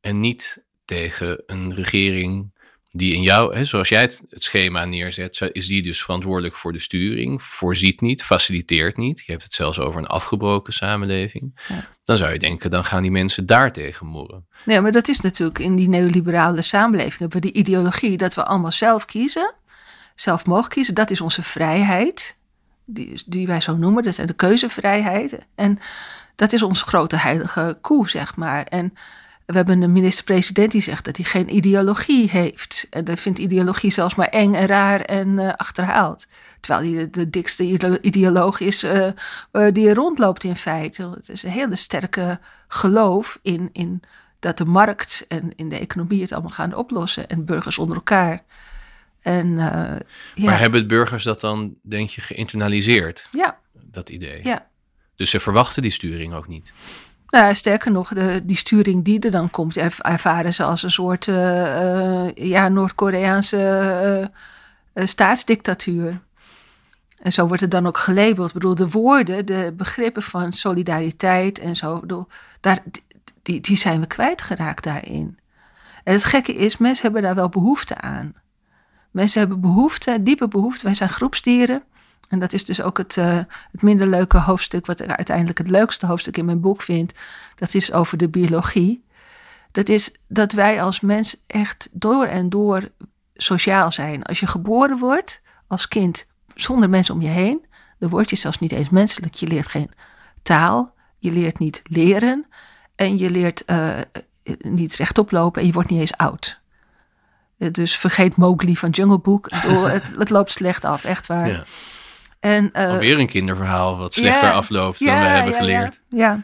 en niet tegen een regering die in jou, hè, zoals jij het, het, schema neerzet, is die dus verantwoordelijk voor de sturing, voorziet niet, faciliteert niet. Je hebt het zelfs over een afgebroken samenleving. Ja. Dan zou je denken, dan gaan die mensen daartegen morren. Nee, maar dat is natuurlijk in die neoliberale samenleving hebben we die ideologie dat we allemaal zelf kiezen, zelf mogen kiezen. Dat is onze vrijheid, die, die wij zo noemen. Dat zijn de keuzevrijheid. En dat is onze grote heilige koe, zeg maar. En we hebben een minister-president die zegt dat hij geen ideologie heeft. En dat vindt ideologie zelfs maar eng en raar en uh, achterhaald. Terwijl hij de, dikste ideoloog is uh, die er rondloopt in feite. Het is een hele sterke geloof in, in dat de markt en in de economie het allemaal gaan oplossen. En burgers onder elkaar. En, ja. Maar hebben burgers dat dan, denk je, geïnternaliseerd? Ja. Dat idee? Ja. Dus ze verwachten die sturing ook niet? Nou, sterker nog, de, die sturing die er dan komt, ervaren ze als een soort uh, uh, ja, Noord-Koreaanse uh, staatsdictatuur. En zo wordt het dan ook gelabeld. Ik bedoel, de woorden, de begrippen van solidariteit en zo, bedoel, daar, die, die zijn we kwijtgeraakt daarin. En het gekke is, mensen hebben daar wel behoefte aan. Mensen hebben behoefte, diepe behoefte. Wij zijn groepsdieren. En dat is dus ook het, uh, het minder leuke hoofdstuk, wat ik uiteindelijk het leukste hoofdstuk in mijn boek vind. Dat is over de biologie. Dat is dat wij als mens echt door en door sociaal zijn. Als je geboren wordt als kind zonder mensen om je heen, dan word je zelfs niet eens menselijk. Je leert geen taal, je leert niet leren en je leert uh, niet rechtop lopen en je wordt niet eens oud. Dus vergeet Mowgli van Jungle Book. Het, het loopt slecht af, echt waar. En, uh, Alweer een kinderverhaal wat slechter afloopt dan we hebben geleerd. Ja,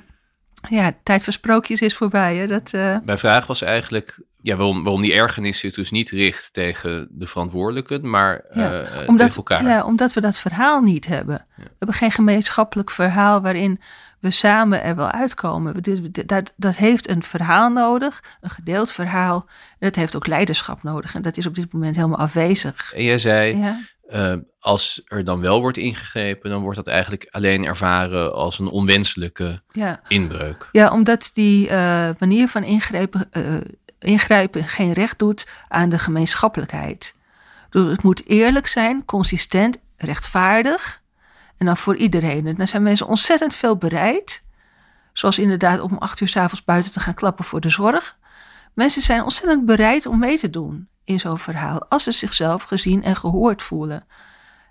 ja. tijd voor sprookjes is voorbij. Hè? Dat, uh... Mijn vraag was eigenlijk ja, waarom, waarom die ergernis zich dus niet richt tegen de verantwoordelijken, maar ja, uh, omdat, elkaar. Ja, omdat we dat verhaal niet hebben. We hebben geen gemeenschappelijk verhaal waarin we samen er wel uitkomen. Dat, dat heeft een verhaal nodig, een gedeeld verhaal. En dat heeft ook leiderschap nodig. En dat is op dit moment helemaal afwezig. En jij zei, ja. Uh, als er dan wel wordt ingegrepen, dan wordt dat eigenlijk alleen ervaren als een onwenselijke ja. inbreuk. Ja, omdat die uh, manier van ingrepen, uh, ingrijpen geen recht doet aan de gemeenschappelijkheid. Dus het moet eerlijk zijn, consistent, rechtvaardig en dan voor iedereen. En dan zijn mensen ontzettend veel bereid, zoals inderdaad om acht uur s'avonds buiten te gaan klappen voor de zorg. Mensen zijn ontzettend bereid om mee te doen in zo'n verhaal, als ze zichzelf gezien en gehoord voelen.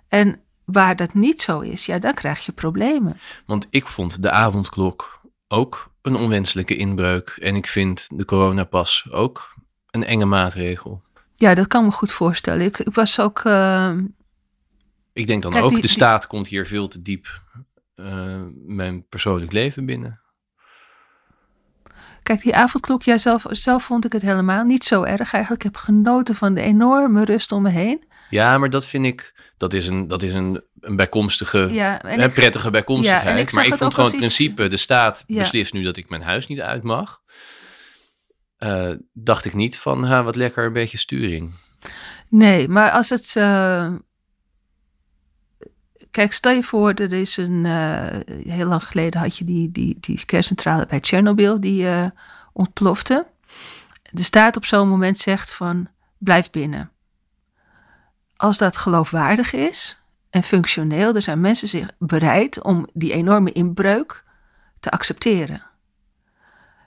En waar dat niet zo is, ja, dan krijg je problemen. Want ik vond de avondklok ook een onwenselijke inbreuk. En ik vind de coronapas ook een enge maatregel. Ja, dat kan me goed voorstellen. Ik, ik was ook. Uh... Ik denk dan ook, de staat komt hier veel te diep uh, mijn persoonlijk leven binnen. Kijk, die avondklok, jij zelf, zelf vond ik het helemaal niet zo erg. Eigenlijk heb ik genoten van de enorme rust om me heen. Ja, maar dat vind ik, dat is een, dat is een, een bijkomstige, ja, een prettige bijkomstigheid. Ja, ik maar ik vond gewoon het principe, de staat beslist nu dat ik mijn huis niet uit mag. Uh, dacht ik niet van, ha, wat lekker, een beetje sturing. Nee, maar als het... Uh... Kijk, stel je voor, er is een. Uh, heel lang geleden had je die, die, die kerncentrale bij Tsjernobyl die uh, ontplofte. De staat op zo'n moment zegt van blijf binnen als dat geloofwaardig is en functioneel, dan zijn mensen zich bereid om die enorme inbreuk te accepteren.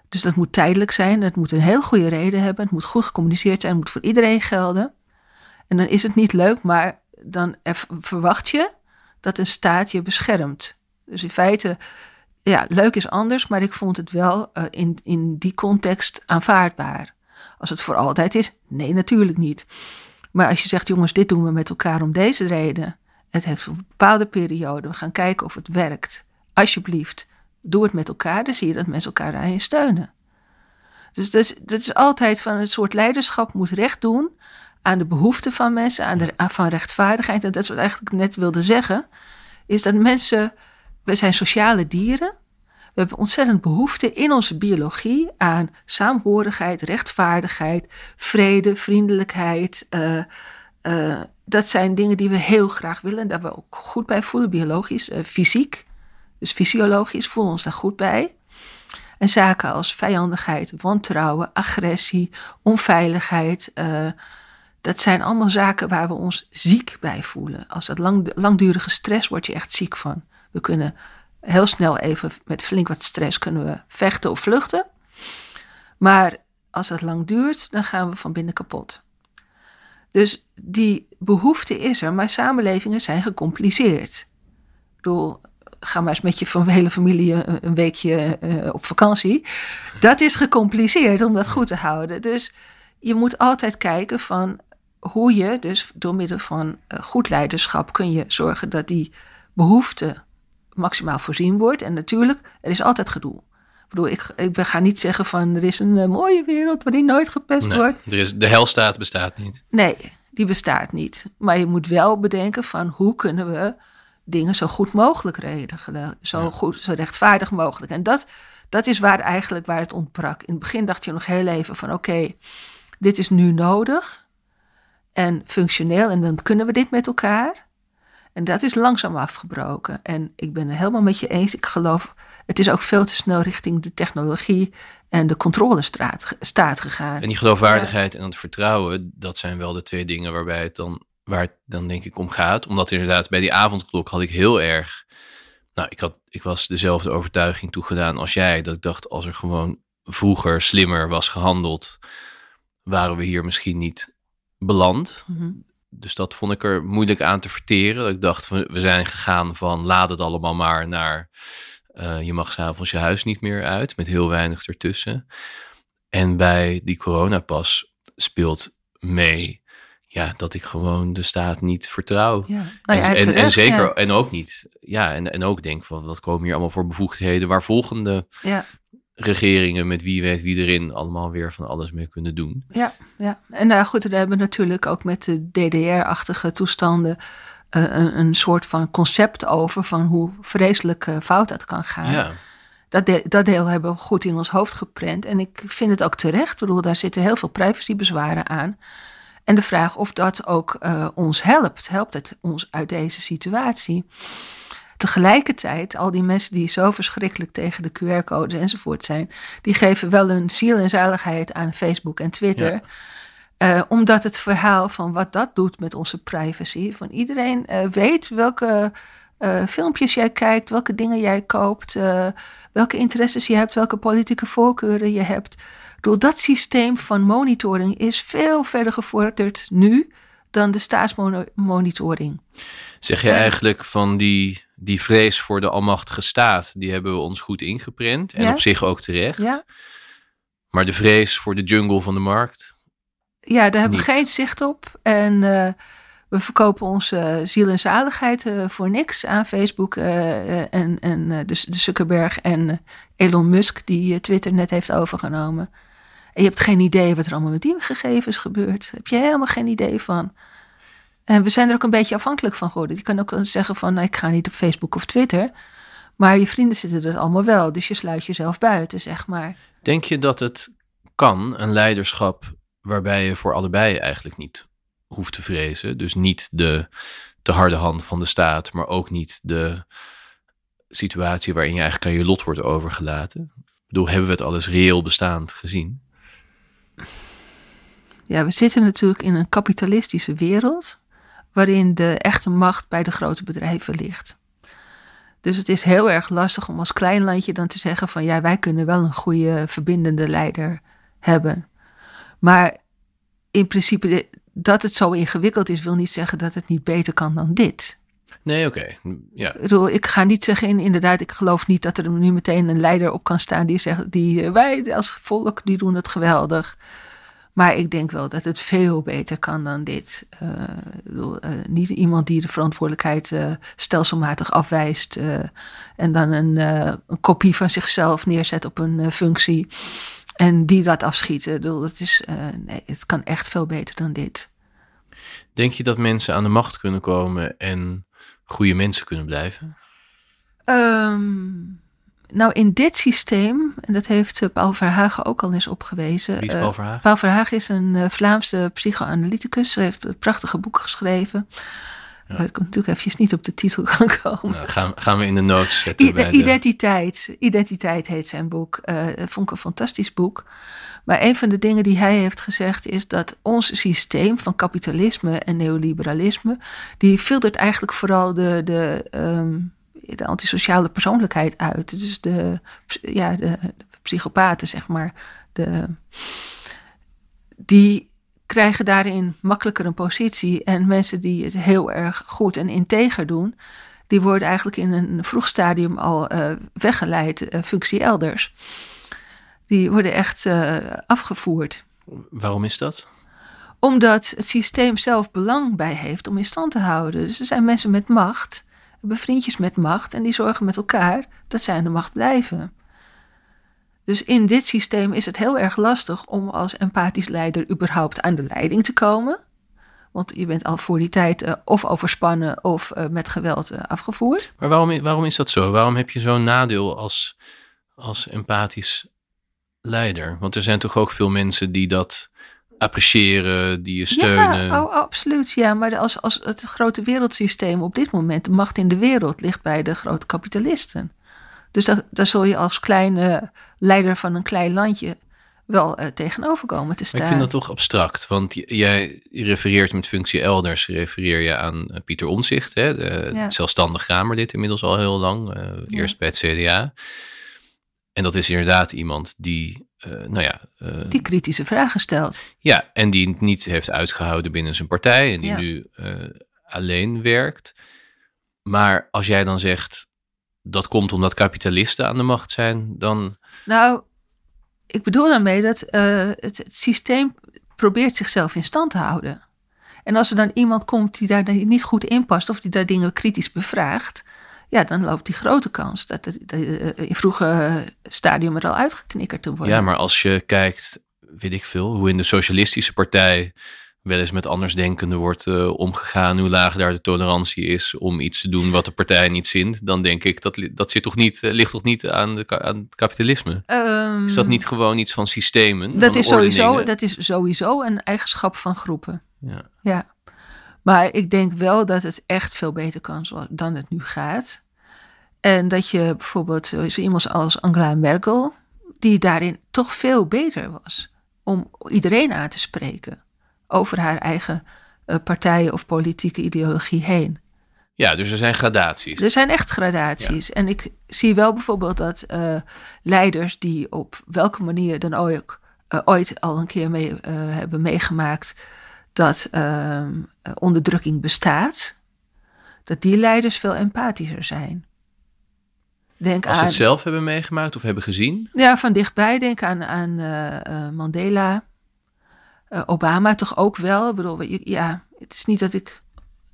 Dus dat moet tijdelijk zijn, het moet een heel goede reden hebben, het moet goed gecommuniceerd zijn, het moet voor iedereen gelden. En dan is het niet leuk, maar dan verwacht je dat een staat je beschermt. Dus in feite, ja, leuk is anders, maar ik vond het wel uh, in, in die context aanvaardbaar. Als het voor altijd is, nee, natuurlijk niet. Maar als je zegt, jongens, dit doen we met elkaar om deze reden. Het heeft een bepaalde periode. We gaan kijken of het werkt. Alsjeblieft, doe het met elkaar. Dan zie je dat mensen elkaar daarin steunen. Dus dat is, dat is altijd van het soort leiderschap moet recht doen aan de behoeften van mensen, aan de, van rechtvaardigheid. En dat is wat ik eigenlijk net wilde zeggen. Is dat mensen, we zijn sociale dieren. We hebben ontzettend behoefte in onze biologie aan saamhorigheid, rechtvaardigheid, vrede, vriendelijkheid. Uh, uh, dat zijn dingen die we heel graag willen en daar we ook goed bij voelen, biologisch, uh, fysiek. Dus fysiologisch voelen we ons daar goed bij. En zaken als vijandigheid, wantrouwen, agressie, onveiligheid, dat zijn allemaal zaken waar we ons ziek bij voelen. Als dat lang, langdurige stress word je echt ziek van. We kunnen heel snel even met flink wat stress kunnen we vechten of vluchten. Maar als het lang duurt, dan gaan we van binnen kapot. Dus die behoefte is er, maar samenlevingen zijn gecompliceerd. Ik bedoel, ga maar eens met je van hele familie een weekje uh, op vakantie. Dat is gecompliceerd om dat goed te houden. Dus je moet altijd kijken van hoe je, dus door middel van uh, goed leiderschap, kun je zorgen dat die behoefte maximaal voorzien wordt. En natuurlijk, er is altijd gedoe. Ik bedoel, ik, ik ga niet zeggen van er is een uh, mooie wereld waarin nooit gepest nee, wordt. Er is, de helstaat bestaat niet. Nee, die bestaat niet. Maar je moet wel bedenken van hoe kunnen we dingen zo goed mogelijk regelen. Zo, goed, zo rechtvaardig mogelijk. En dat, dat is waar eigenlijk waar het ontbrak. In het begin dacht je nog heel even van oké, dit is nu nodig en functioneel en dan kunnen we dit met elkaar. En dat is langzaam afgebroken. En ik ben het helemaal met je eens. Ik geloof, het is ook veel te snel richting de technologie en de controlestraat staat gegaan. En die geloofwaardigheid en het vertrouwen, dat zijn wel de twee dingen waarbij het dan, waar het dan denk ik om gaat. Omdat inderdaad bij die avondklok had ik heel erg, nou ik, had, ik was dezelfde overtuiging toegedaan als jij. Dat ik dacht, als er gewoon vroeger slimmer was gehandeld, waren we hier misschien niet beland. Mhm. Dus dat vond ik er moeilijk aan te verteren. Ik dacht, we zijn gegaan van laat het allemaal maar naar uh, je mag s'avonds je huis niet meer uit, met heel weinig ertussen. En bij die coronapas speelt mee ja, dat ik gewoon de staat niet vertrouw. Ja. Nou ja, en, en, terecht, en zeker, ja. en ook niet, ja, en, en ook denk van wat komen hier allemaal voor bevoegdheden waar volgende Ja, regeringen met wie weet wie erin allemaal weer van alles mee kunnen doen. ja, ja. En nou goed, we hebben natuurlijk ook met de DDR-achtige toestanden eh, een, een soort van concept over van hoe vreselijk eh, fout dat kan gaan. Ja, Dat, de- dat deel hebben we goed in ons hoofd geprent. En ik vind het ook terecht. Ik bedoel, daar zitten heel veel privacybezwaren aan. En de vraag of dat ook ons helpt. Helpt het ons uit deze situatie? Tegelijkertijd, al die mensen die zo verschrikkelijk tegen de QR-codes enzovoort zijn, die geven wel hun ziel en zaligheid aan Facebook en Twitter. Ja. Eh, omdat het verhaal van wat dat doet met onze privacy, van iedereen eh, weet welke eh, filmpjes jij kijkt, welke dingen jij koopt, welke interesses je hebt, welke politieke voorkeuren je hebt. Door dat systeem van monitoring is veel verder gevorderd nu dan de staatsmonitoring. zeg je eigenlijk van die, die vrees voor de almachtige staat, die hebben we ons goed ingeprent en Ja. op zich ook terecht. Ja. Maar de vrees voor de jungle van de markt, Ja, daar hebben we geen zicht op. En eh, we verkopen onze ziel en zaligheid eh, voor niks aan Facebook eh, en, en de, de Zuckerberg en Elon Musk, die Twitter net heeft overgenomen. En je hebt geen idee wat er allemaal met die gegevens gebeurt. Daar heb je helemaal geen idee van. En we zijn er ook een beetje afhankelijk van geworden. Je kan ook zeggen van, nou, ik ga niet op Facebook of Twitter. Maar je vrienden zitten er allemaal wel. Dus je sluit jezelf buiten, zeg maar. denk je dat het kan, een leiderschap waarbij je voor allebei eigenlijk niet hoeft te vrezen? Dus niet de te harde hand van de staat, maar ook niet de situatie waarin je eigenlijk aan je lot wordt overgelaten. Ik bedoel, hebben we het alles reëel bestaand gezien? Ja, we zitten natuurlijk in een kapitalistische wereld waarin de echte macht bij de grote bedrijven ligt. Dus het is heel erg lastig om als klein landje dan te zeggen van ja, wij kunnen wel een goede verbindende leider hebben. Maar in principe de- dat het zo ingewikkeld is, wil niet zeggen dat het niet beter kan dan dit. Nee, oké. Ja, Ik, bedoel, ik ga niet zeggen, in, inderdaad, ik geloof niet dat er nu meteen een leider op kan staan die zegt, die, eh, wij als volk, die doen het geweldig. Maar ik denk wel dat het veel beter kan dan dit. Eh, bedoel, eh, niet iemand die de verantwoordelijkheid eh, stelselmatig afwijst en dan een, een kopie van zichzelf neerzet op een functie en die dat afschieten. Ik bedoel, het, is, nee, het kan echt veel beter dan dit. Denk je dat mensen aan de macht kunnen komen en goede mensen kunnen blijven? Ehm, nou, in dit systeem, en dat heeft eh, Paul Verhagen ook al eens opgewezen. Wie is eh, Paul Verhagen? Paul Verhagen is een eh, Vlaamse psychoanalyticus. Hij heeft prachtige boeken geschreven. Waar ik natuurlijk eventjes niet op de titel *laughs* kan komen. Nou, gaan, gaan we in de notes zetten. I- bij de- Identiteit. Identiteit heet zijn boek. Vond ik een fantastisch boek. Maar een van de dingen die hij heeft gezegd is dat ons systeem van kapitalisme en neoliberalisme, die filtert eigenlijk vooral de, de, ehm, de antisociale persoonlijkheid uit. Dus de, ja, de, de psychopaten, zeg maar. De, die krijgen daarin makkelijker een positie. En mensen die het heel erg goed en integer doen, die worden eigenlijk in een vroeg stadium al eh, weggeleid, eh, functie elders. Die worden echt eh, afgevoerd. Waarom is dat? Omdat het systeem zelf belang bij heeft om in stand te houden. Dus er zijn mensen met macht, hebben vriendjes met macht en die zorgen met elkaar dat zij aan de macht blijven. Dus in dit systeem is het heel erg lastig om als empathisch leider überhaupt aan de leiding te komen. Want je bent al voor die tijd eh, of overspannen of eh, met geweld eh, afgevoerd. Maar waarom, waarom is dat zo? Waarom heb je zo'n nadeel als, als empathisch leider? Want er zijn toch ook veel mensen die dat appreciëren, die je steunen. Ja, oh, absoluut. Ja, maar als, als het grote wereldsysteem op dit moment, de macht in de wereld, ligt bij de grote kapitalisten. Dus daar, daar zul je als kleine leider van een klein landje wel eh, tegenover komen te Maar staan. ik vind dat toch abstract, want jij refereert met functie elders, refereer je aan eh, Pieter Omzicht, hè, de Ja. zelfstandig Kamerlid inmiddels al heel lang, eh, Ja. eerst bij het CDA. En dat is inderdaad iemand die, eh, nou ja, eh, Die kritische vragen stelt. ja, en die het niet heeft uitgehouden binnen zijn partij en die Ja. nu eh, alleen werkt. Maar als jij dan zegt, dat komt omdat kapitalisten aan de macht zijn, dan Nou, ik bedoel daarmee dat het, het systeem probeert zichzelf in stand te houden. En als er dan iemand komt die daar niet goed in past of die daar dingen kritisch bevraagt, ja, dan loopt die grote kans dat er eh, in vroege stadium er al uitgeknikkerd te worden. Ja, maar als je kijkt, weet ik veel, hoe in de Socialistische Partij wel eens met andersdenkenden wordt eh, omgegaan, hoe laag daar de tolerantie is om iets te doen wat de partij niet zint, dan denk ik dat dat zit toch niet, eh, ligt toch niet aan, de, aan het kapitalisme. Ehm, Is dat niet gewoon iets van systemen? Dat is, sowieso, dat is sowieso een eigenschap van groepen. Ja. Ja. Maar ik denk wel dat het echt veel beter kan dan het nu gaat. En dat je bijvoorbeeld zo zo iemand als Angela Merkel, die daarin toch veel beter was om iedereen aan te spreken over haar eigen eh, partijen of politieke ideologie heen. ja, dus er zijn gradaties. Er zijn echt gradaties. En ik zie wel bijvoorbeeld dat eh, leiders die op welke manier dan ook eh, ooit al een keer mee, eh, hebben meegemaakt dat ehm, eh, onderdrukking bestaat, dat die leiders veel empathischer zijn. Denk Als ze aan, het zelf hebben meegemaakt of hebben gezien. ja, van dichtbij denk aan, aan eh, eh, Mandela, Eh, Obama toch ook wel. Ik bedoel, ja, het is niet dat ik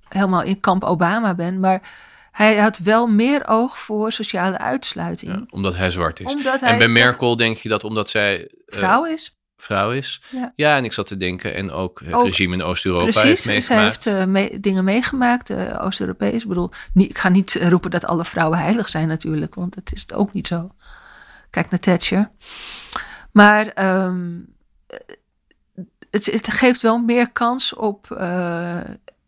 helemaal in kamp Obama ben, maar hij had wel meer oog voor sociale uitsluiting. Ja, omdat hij zwart is. Hij en bij dat Merkel denk je dat omdat zij vrouw is. Vrouw is. Ja. en ik zat te denken, en ook het Ook- regime in Oost-Europa heeft zij meegemaakt. heeft eh, mee- dingen meegemaakt, eh, Oost-Europees. Ik bedoel, niet, ik ga niet roepen dat alle vrouwen heilig zijn natuurlijk, want dat is ook niet zo. Kijk naar Thatcher. Maar ehm, eh, het, het geeft wel meer kans op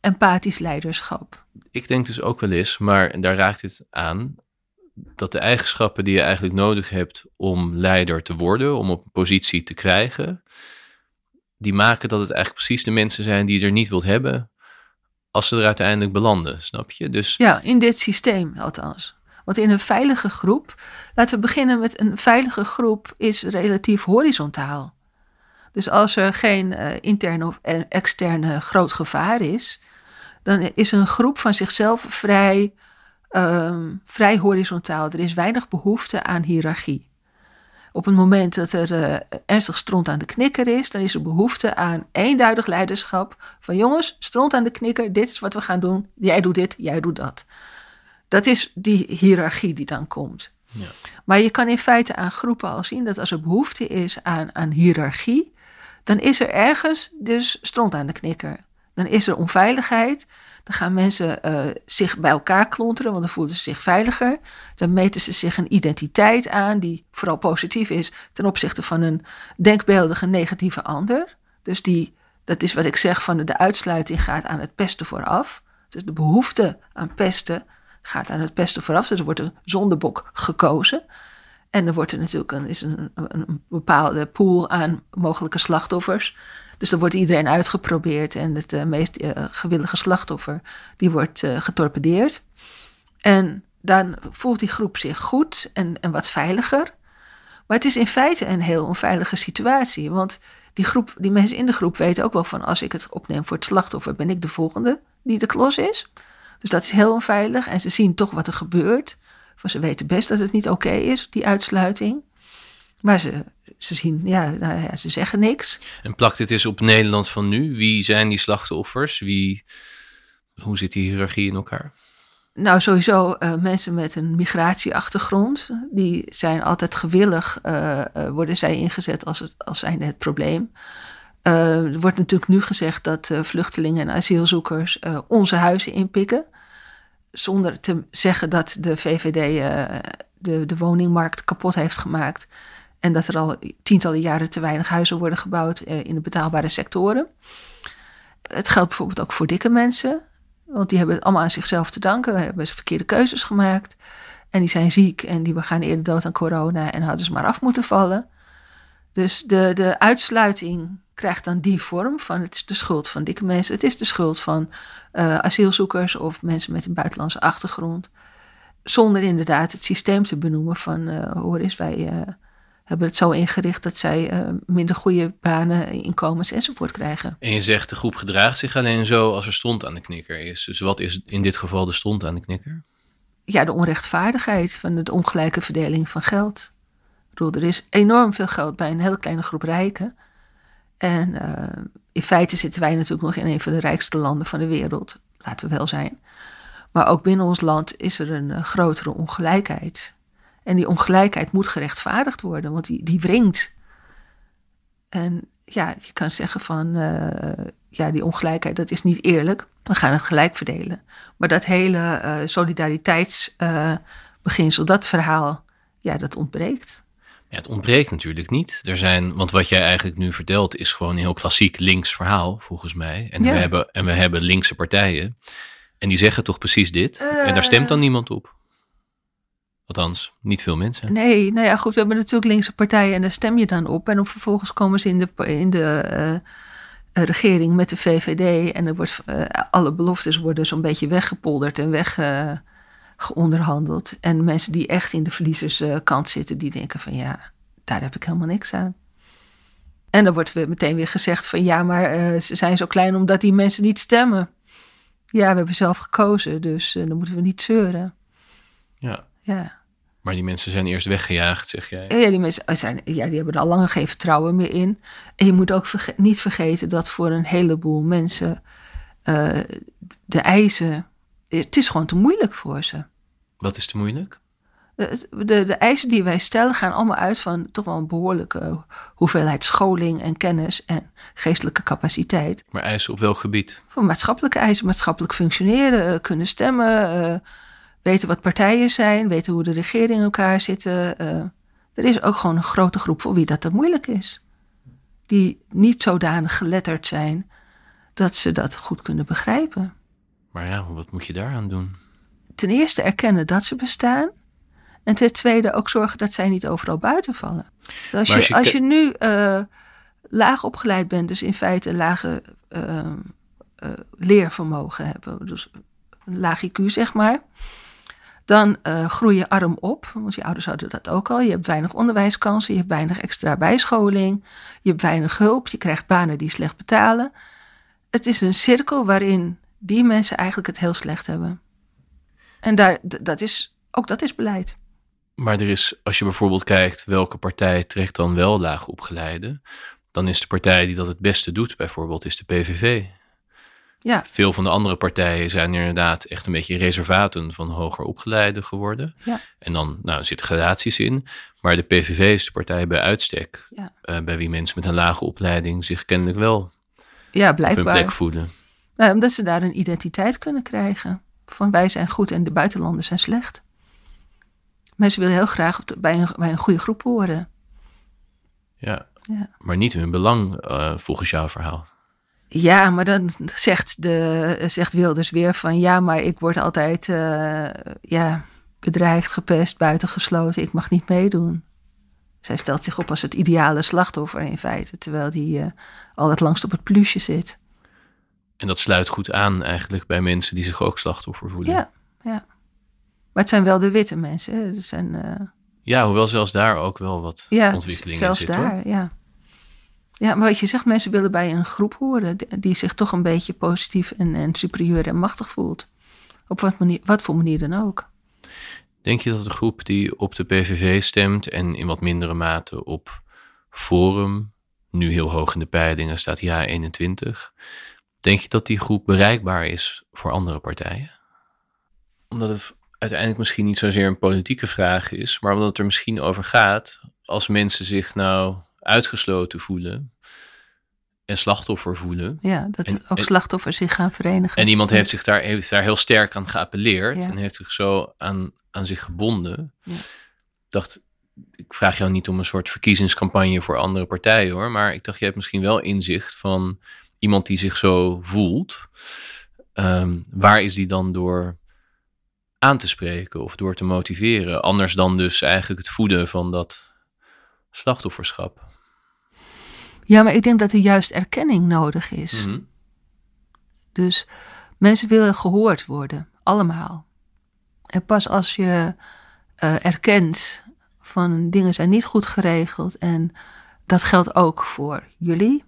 empathisch leiderschap. Ik denk dus ook wel eens, maar daar raakt het aan, dat de eigenschappen die je eigenlijk nodig hebt om leider te worden, om op een positie te krijgen, die maken dat het eigenlijk precies de mensen zijn die je er niet wilt hebben als ze er uiteindelijk belanden, snap je? Dus Ja, in dit systeem althans. Want in een veilige groep, laten we beginnen met een veilige groep is relatief horizontaal. Dus als er geen eh, interne of e- externe groot gevaar is, dan is een groep van zichzelf vrij, ehm, vrij horizontaal. Er is weinig behoefte aan hiërarchie. Op het moment dat er eh, ernstig stront aan de knikker is, dan is er behoefte aan eenduidig leiderschap. Van jongens, stront aan de knikker, dit is wat we gaan doen. Jij doet dit, jij doet dat. Dat is die hiërarchie die dan komt. Ja. Maar je kan in feite aan groepen al zien dat als er behoefte is aan, aan hiërarchie, dan is er ergens dus stront aan de knikker. Dan is er onveiligheid. Dan gaan mensen eh, zich bij elkaar klonteren, want dan voelen ze zich veiliger. Dan meten ze zich een identiteit aan die vooral positief is ten opzichte van een denkbeeldige negatieve ander. Dus die, dat is wat ik zeg van de uitsluiting gaat aan het pesten vooraf. Dus de behoefte aan pesten gaat aan het pesten vooraf. Dus er wordt een zondebok gekozen. En er wordt er natuurlijk een, is een, een bepaalde pool aan mogelijke slachtoffers. Dus dan wordt iedereen uitgeprobeerd en het uh, meest uh, gewillige slachtoffer die wordt uh, getorpedeerd. En dan voelt die groep zich goed en, en wat veiliger. Maar het is in feite een heel onveilige situatie. Want die, groep, die mensen in de groep weten ook wel van als ik het opneem voor het slachtoffer, ben ik de volgende die de klos is. Dus dat is heel onveilig. En ze zien toch wat er gebeurt. Van ze weten best dat het niet oké is, die uitsluiting. Maar ze, ze zien, ja, nou ja, ze zeggen niks. En plakt dit eens op Nederland van nu? Wie zijn die slachtoffers? Wie, hoe zit die hiërarchie in elkaar? Nou, sowieso uh, mensen met een migratieachtergrond. Die zijn altijd gewillig, uh, uh, worden zij ingezet als, het, als zijnde het probleem. er wordt natuurlijk nu gezegd dat vluchtelingen en asielzoekers onze huizen inpikken. Zonder te zeggen dat de VVD de, de woningmarkt kapot heeft gemaakt. En dat er al tientallen jaren te weinig huizen worden gebouwd in de betaalbare sectoren. Het geldt bijvoorbeeld ook voor dikke mensen. Want die hebben het allemaal aan zichzelf te danken. We hebben verkeerde keuzes gemaakt. En die zijn ziek en die gaan eerder dood aan corona en hadden ze maar af moeten vallen. Dus de, de uitsluiting krijgt dan die vorm van het is de schuld van dikke mensen. Het is de schuld van uh, asielzoekers of mensen met een buitenlandse achtergrond. Zonder inderdaad het systeem te benoemen van uh, hoor eens, wij hebben het zo ingericht dat zij uh, minder goede banen, inkomens enzovoort krijgen. En je zegt de groep gedraagt zich alleen zo als er stond aan de knikker is. Dus wat is in dit geval de stond aan de knikker? Ja, de onrechtvaardigheid van de ongelijke verdeling van geld. Ik bedoel, er is enorm veel geld bij een hele kleine groep rijken. En uh, in feite zitten wij natuurlijk nog in een van de rijkste landen van de wereld. Laten we wel zijn. Maar ook binnen ons land is er een grotere ongelijkheid. En die ongelijkheid moet gerechtvaardigd worden, want die, die wringt. En ja, je kan zeggen van, uh, ja, die ongelijkheid, dat is niet eerlijk. We gaan het gelijk verdelen. Maar dat hele uh, solidariteitsbeginsel, dat verhaal, ja, dat ontbreekt. Ja, het ontbreekt natuurlijk niet. Er zijn, want wat jij eigenlijk nu vertelt is gewoon een heel klassiek links verhaal, volgens mij. En, ja. we, hebben, en we hebben linkse partijen. En die zeggen toch precies dit. En daar stemt dan niemand op. Althans, niet veel mensen. Nee, nou ja, goed, we hebben natuurlijk linkse partijen en daar stem je dan op. En dan vervolgens komen ze in de, in de uh, regering met de VVD. En er wordt, uh, alle beloftes worden zo'n beetje weggepolderd en weggeonderhandeld. en mensen die echt in de verliezerskant zitten, die denken van ja, daar heb ik helemaal niks aan. En dan wordt meteen weer gezegd van ja, maar ze zijn zo klein omdat die mensen niet stemmen. Ja, we hebben zelf gekozen, dus dan moeten we niet zeuren. Ja. Ja. Maar die mensen zijn eerst weggejaagd, zeg jij? Ja, die mensen zijn, ja, die hebben er al langer geen vertrouwen meer in. En je moet ook verge niet vergeten dat voor een heleboel mensen uh, de eisen. Het is gewoon te moeilijk voor ze. Wat is te moeilijk? De, de, de, eisen die wij stellen gaan allemaal uit van toch wel een behoorlijke hoeveelheid scholing en kennis en geestelijke capaciteit. Maar eisen op welk gebied? Van maatschappelijke eisen, maatschappelijk functioneren, kunnen stemmen. Weten wat partijen zijn, weten hoe de regering in elkaar zitten. Uh, er is ook gewoon een grote groep voor wie dat te moeilijk is. Die niet zodanig geletterd zijn dat ze dat goed kunnen begrijpen. Maar ja, wat moet je daaraan doen? Ten eerste erkennen dat ze bestaan. En ten tweede ook zorgen dat zij niet overal buiten vallen. Dus als, je, als, je, als je nu uh, laag opgeleid bent, dus in feite lage uh, leervermogen hebben, dus een laag IQ zeg maar dan uh, groei je arm op, want je ouders hadden dat ook al. Je hebt weinig onderwijskansen, je hebt weinig extra bijscholing, je hebt weinig hulp, je krijgt banen die slecht betalen. Het is een cirkel waarin die mensen eigenlijk het heel slecht hebben. En daar, dat is, ook dat is beleid. Maar er is, als je bijvoorbeeld kijkt welke partij trekt dan wel laag opgeleide, dan is de partij die dat het beste doet, bijvoorbeeld, is de PVV. Ja. Veel van de andere partijen zijn inderdaad echt een beetje reservaten van hoger opgeleiden geworden. Ja. En dan nou, zitten gradaties in. Maar de PVV is de partij bij uitstek. Ja. Uh, bij wie mensen met een lage opleiding zich kennelijk wel ja, blijkbaar. op hun plek voelen. Nou, omdat ze daar een identiteit kunnen krijgen. Van wij zijn goed en de buitenlanders zijn slecht. Mensen willen heel graag bij een, bij een goede groep horen. Ja, ja. maar niet hun belang uh, volgens jouw verhaal. Ja, maar dan zegt, de, zegt Wilders weer van ja, maar ik word altijd eh, ja, bedreigd, gepest, buitengesloten. Ik mag niet meedoen. Zij stelt zich op als het ideale slachtoffer in feite, terwijl die uh, al het langst op het plusje zit. En dat sluit goed aan eigenlijk bij mensen die zich ook slachtoffer voelen. Ja, ja. Maar het zijn wel de witte mensen. Zijn, uh... Ja, hoewel zelfs daar ook wel wat ja, ontwikkelingen zelfs daar, ja. Ja, maar wat je zegt, mensen willen bij een groep horen die zich toch een beetje positief en, en superieur en machtig voelt. Op wat, manier, wat voor manier dan ook. Denk je dat de groep die op de PVV stemt en in wat mindere mate op Forum, nu heel hoog in de peilingen staat ja 21, denk je dat die groep bereikbaar is voor andere partijen? Omdat het uiteindelijk misschien niet zozeer een politieke vraag is, maar omdat het er misschien over gaat als mensen zich nou uitgesloten voelen en slachtoffer voelen. Ja, dat ook slachtoffers zich gaan verenigen. En iemand heeft zich daar, heeft daar heel sterk aan geappelleerd en heeft zich zo aan, aan zich gebonden. Ja. dacht, ik vraag jou niet om een soort verkiezingscampagne voor andere partijen hoor, maar ik dacht, je hebt misschien wel inzicht van iemand die zich zo voelt. Um, waar is die dan door aan te spreken of door te motiveren? Anders dan dus eigenlijk het voeden van dat slachtofferschap. Ja, maar ik denk dat er juist erkenning nodig is. Mhm. Dus mensen willen gehoord worden, allemaal. En pas als je uh, erkent van dingen zijn niet goed geregeld en dat geldt ook voor jullie.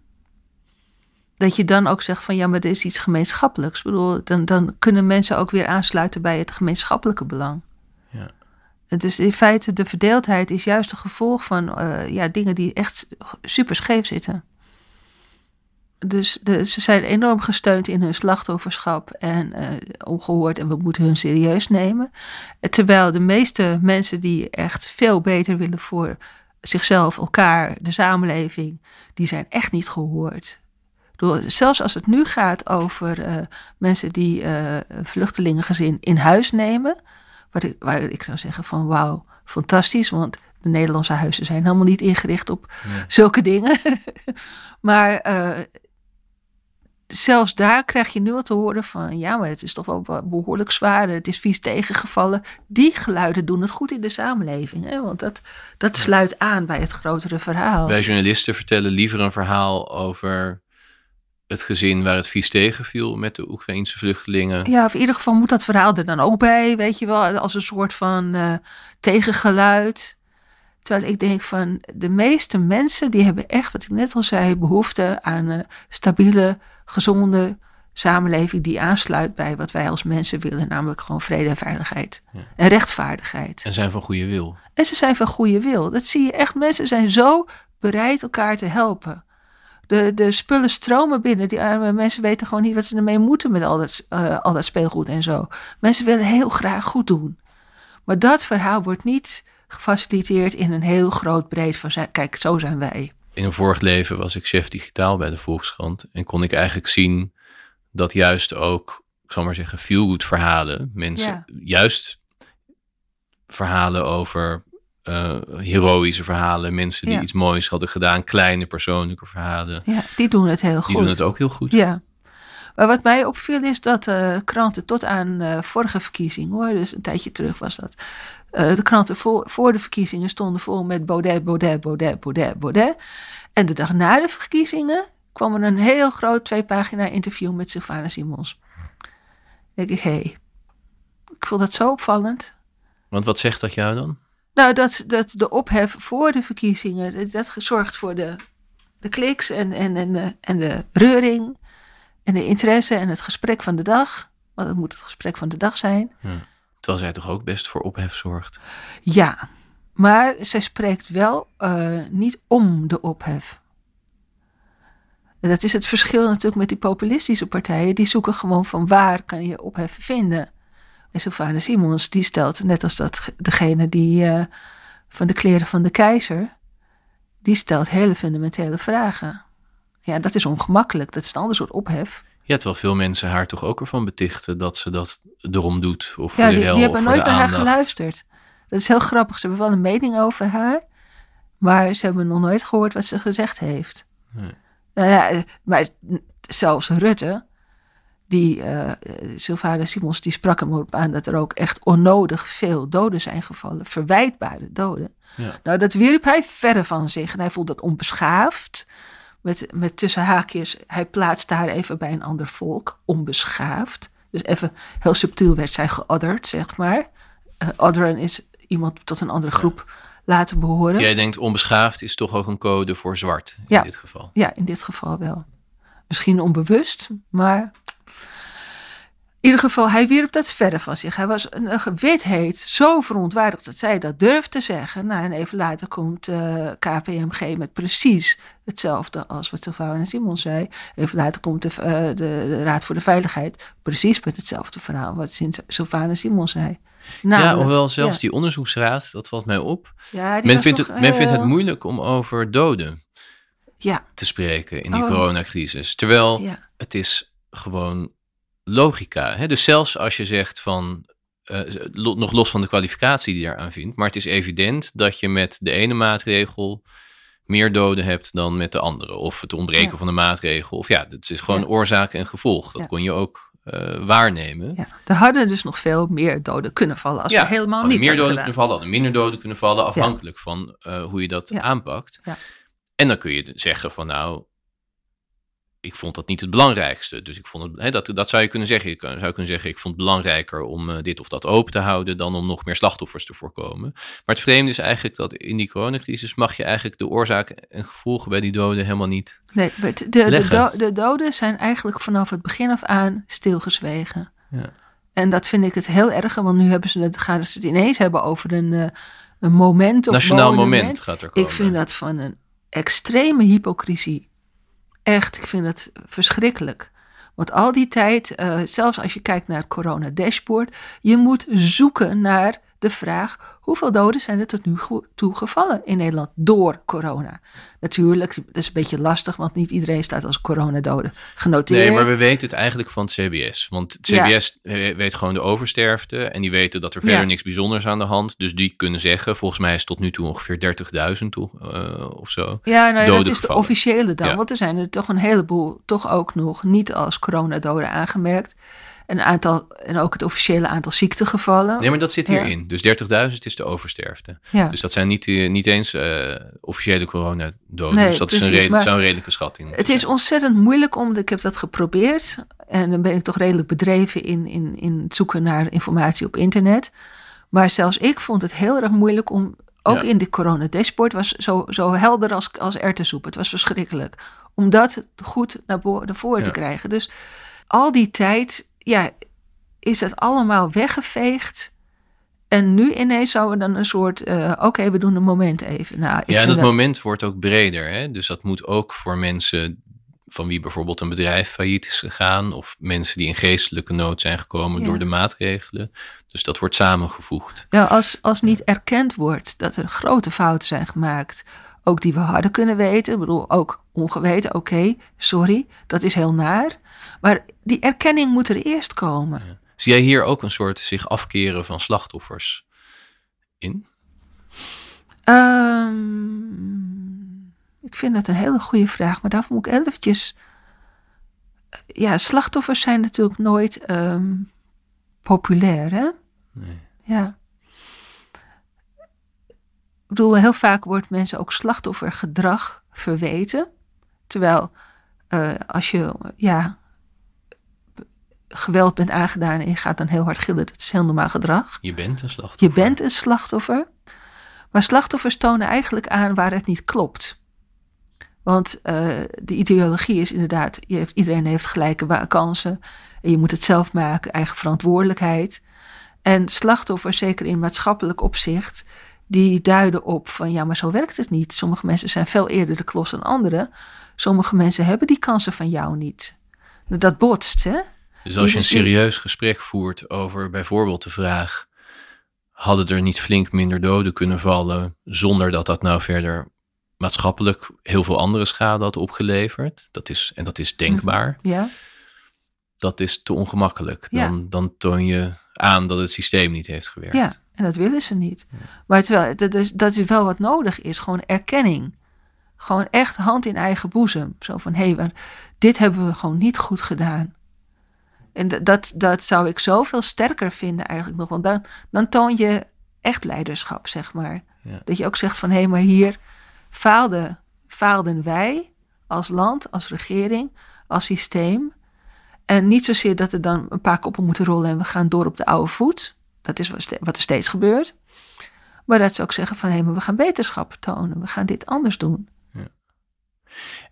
Dat je dan ook zegt van ja, maar er is iets gemeenschappelijks. Ik bedoel, dan, dan kunnen mensen ook weer aansluiten bij het gemeenschappelijke belang. Dus in feite, de verdeeldheid is juist een gevolg van uh, ja, dingen die echt super scheef zitten. Dus de, ze zijn enorm gesteund in hun slachtofferschap en uh, ongehoord en we moeten hun serieus nemen. Terwijl de meeste mensen die echt veel beter willen voor zichzelf, elkaar, de samenleving, die zijn echt niet gehoord. Door, zelfs als het nu gaat over uh, mensen die uh, vluchtelingengezin in huis nemen, waar ik, waar ik zou zeggen van wauw, fantastisch, want de Nederlandse huizen zijn helemaal niet ingericht op zulke dingen. *laughs* maar uh, zelfs daar krijg je nu al te horen van ja, maar het is toch wel behoorlijk zwaar. Het is vies tegengevallen. Die geluiden doen het goed in de samenleving. Hè? Want dat, dat sluit aan bij het grotere verhaal. Wij journalisten vertellen liever een verhaal over het gezin waar het vies tegenviel met de Oekraïnse vluchtelingen. Ja, of in ieder geval moet dat verhaal er dan ook bij, weet je wel, als een soort van uh, tegengeluid. Terwijl ik denk van de meeste mensen die hebben echt, wat ik net al zei, behoefte aan een stabiele, gezonde samenleving die aansluit bij wat wij als mensen willen, namelijk gewoon vrede en veiligheid en rechtvaardigheid. En zijn van goede wil. En ze zijn van goede wil. Dat zie je echt. Mensen zijn zo bereid elkaar te helpen de, de spullen stromen binnen. Die arme mensen weten gewoon niet wat ze ermee moeten met al dat, uh, al dat speelgoed en zo. Mensen willen heel graag goed doen. Maar dat verhaal wordt niet gefaciliteerd in een heel groot breed van kijk, zo zijn wij. In een vorig leven was ik chef digitaal bij de Volkskrant en kon ik eigenlijk zien dat juist ook, ik zal maar zeggen, feel-good verhalen, mensen juist verhalen over uh, heroïsche verhalen, mensen die iets moois hadden gedaan, kleine persoonlijke verhalen. Ja, die doen het heel goed. Die doen het ook heel goed. Ja. Maar wat mij opviel is dat uh, kranten tot aan uh, vorige verkiezing, hoor, dus een tijdje terug was dat. de kranten voor, voor de verkiezingen stonden vol met Baudet, Baudet, Baudet, Baudet, Baudet. En de dag na de verkiezingen kwam er een heel groot twee pagina interview met Sylvana Simons. Dan denk ik, hé, hey, ik vond dat zo opvallend. Want wat zegt dat jou dan? Nou, dat, dat de ophef voor de verkiezingen, dat zorgt voor de, de kliks en, en, en, de, en de reuring en de interesse en het gesprek van de dag. Want het moet het gesprek van de dag zijn. Ja. Terwijl zij toch ook best voor ophef zorgt? Ja, maar zij spreekt wel uh, niet om de ophef. Dat is het verschil natuurlijk met die populistische partijen. Die zoeken gewoon van waar kan je ophef vinden. En Sylvana Simons, die stelt, net als dat, degene die uh, van de kleren van de keizer, die stelt hele fundamentele vragen. Ja, dat is ongemakkelijk. Dat is een ander soort ophef. Ja, terwijl veel mensen haar toch ook ervan betichten dat ze dat erom doet. Of ja, voor de die, hel, die hebben nooit naar haar geluisterd. Dat is heel grappig. Ze hebben wel een mening over haar, maar ze hebben nog nooit gehoord wat ze gezegd heeft. Nee. Nou ja, maar zelfs Rutte, die uh, Sylvana Simons, die sprak hem op aan dat er ook echt onnodig veel doden zijn gevallen, verwijtbare doden. Ja. Nou, dat wierp hij verre van zich en hij vond dat onbeschaafd. Met, met tussen haakjes, hij plaatst haar even bij een ander volk, onbeschaafd. Dus even heel subtiel werd zij geodderd, zeg maar. Uh, odderen is iemand tot een andere groep laten behoren. Jij denkt onbeschaafd is toch ook een code voor zwart in ja. dit geval? Ja, in dit geval wel. Misschien onbewust, maar ieder geval, hij wierp dat verder van zich. Hij was een, een witheid zo verontwaardigd dat zij dat durft te zeggen. Nou, en even later komt uh, eh, KPMG met precies hetzelfde als wat Sylvana Simon zei. Even later komt de, uh, de, de, Raad voor de Veiligheid precies met hetzelfde verhaal wat Sylvana Simon zei. ja, hoewel zelfs die onderzoeksraad, dat valt mij op. Ja, men, vindt het, men vindt het moeilijk om over doden ja. te spreken in die oh. coronacrisis. Terwijl het is gewoon logica. Hè? Dus zelfs als je zegt van, uh, nog los van de kwalificatie die je eraan vindt, maar het is evident dat je met de ene maatregel meer doden hebt dan met de andere. Of het ontbreken van de maatregel. Of ja, het is gewoon oorzaak en gevolg. Dat kon je ook uh, waarnemen. Ja. Er hadden dus nog veel meer doden kunnen vallen als we helemaal niet meer doden kunnen vallen, minder doden kunnen vallen, afhankelijk van uh, hoe je dat aanpakt. En dan kun je zeggen van nou, ik vond dat niet het belangrijkste. Dus ik vond het, hè, dat, dat zou je kunnen zeggen. Je zou kunnen zeggen, ik vond het belangrijker om uh, dit of dat open te houden dan om nog meer slachtoffers te voorkomen. Maar het vreemde is eigenlijk dat in die coronacrisis mag je eigenlijk de oorzaken en gevolgen bij die doden helemaal niet. Nee, de, de, do, de doden zijn eigenlijk vanaf het begin af aan stilgezwegen. Ja. En dat vind ik het heel erg, want nu hebben ze het, gaan ze het ineens hebben over een, uh, een moment of Nationaal moment gaat er komen. Ik vind dat van een extreme hypocrisie. Echt, ik vind het verschrikkelijk. Want al die tijd, uh, zelfs als je kijkt naar het corona dashboard, je moet zoeken naar de vraag: hoeveel doden zijn er tot nu toe gevallen in Nederland door corona? Natuurlijk, dat is een beetje lastig, want niet iedereen staat als coronadode genoteerd. Nee, maar we weten het eigenlijk van het CBS. Want het CBS weet gewoon de oversterfte en die weten dat er verder niks bijzonders aan de hand. Dus die kunnen zeggen, volgens mij is tot nu toe ongeveer 30.000 toe, uh, of zo. Ja, nou ja, dat is de officiële dan. Want er zijn er toch een heleboel, toch ook nog niet als coronadoden aangemerkt een aantal, en ook het officiële aantal ziektegevallen. Nee, maar dat zit hierin. Dus 30.000 is de oversterfte. Ja. Dus dat zijn niet, eh, niet eens uh, officiële coronadoden. Nee, dus dat is een, zo'n redelijke schatting. Het is ontzettend moeilijk, omdat ik heb dat geprobeerd. En dan ben ik toch redelijk bedreven in, in, in het zoeken naar informatie op internet. Maar zelfs ik vond het heel erg moeilijk om, ook in de corona dashboard, was zo, zo helder als, als erwtensoep. Het was verschrikkelijk. Om dat goed naar, naar voren te krijgen. Dus al die tijd ja, is het allemaal weggeveegd. En nu ineens zouden we dan een soort, uh, oké, we doen een moment even. Nou, ja, en dat, moment wordt ook breder. Hè? Dus dat moet ook voor mensen van wie bijvoorbeeld een bedrijf failliet is gegaan. Of mensen die in geestelijke nood zijn gekomen door de maatregelen. Dus dat wordt samengevoegd. Ja, als, als niet erkend wordt dat er grote fouten zijn gemaakt. Ook die we hadden kunnen weten. Ik bedoel, ook ongeweten, oké, sorry, dat is heel naar. Maar die erkenning moet er eerst komen. Zie jij hier ook een soort zich afkeren van slachtoffers in? Um, ik vind dat een hele goede vraag, maar daarvoor moet ik eventjes... Ja, slachtoffers zijn natuurlijk nooit um, populair, hè? Nee. Ja. Ik bedoel, heel vaak wordt mensen ook slachtoffergedrag verweten. Terwijl uh, als je ja, geweld bent aangedaan en je gaat dan heel hard gillen, dat is heel normaal gedrag. Je bent een slachtoffer. Je bent een slachtoffer. Maar slachtoffers tonen eigenlijk aan waar het niet klopt. Want uh, de ideologie is inderdaad, je heeft, iedereen heeft gelijke kansen. En je moet het zelf maken, eigen verantwoordelijkheid. En slachtoffers, zeker in maatschappelijk opzicht, die duiden op van ja, maar zo werkt het niet. Sommige mensen zijn veel eerder de klos dan anderen. Sommige mensen hebben die kansen van jou niet. Dat botst, hè? Dus als je een serieus gesprek voert over bijvoorbeeld de vraag: hadden er niet flink minder doden kunnen vallen zonder dat dat nou verder maatschappelijk heel veel andere schade had opgeleverd? Dat is, en dat is denkbaar. Mhm. Ja. Dat is te ongemakkelijk. Dan, dan toon je aan dat het systeem niet heeft gewerkt. Ja, en dat willen ze niet. Maar terwijl, dat is, dat is wel wat nodig is, gewoon erkenning. Gewoon echt hand in eigen boezem. Zo van, hé, hey, dit hebben we gewoon niet goed gedaan. En dat, dat zou ik zoveel sterker vinden eigenlijk nog. Want dan, dan toon je echt leiderschap, zeg maar. Ja. Dat je ook zegt van, hé, hey, maar hier faalden, faalden wij als land, als regering, als systeem. En niet zozeer dat er dan een paar koppen moeten rollen en we gaan door op de oude voet. Dat is wat er steeds gebeurt. Maar dat ze ook zeggen van hé, hey, maar we gaan beterschap tonen. We gaan dit anders doen. Ja.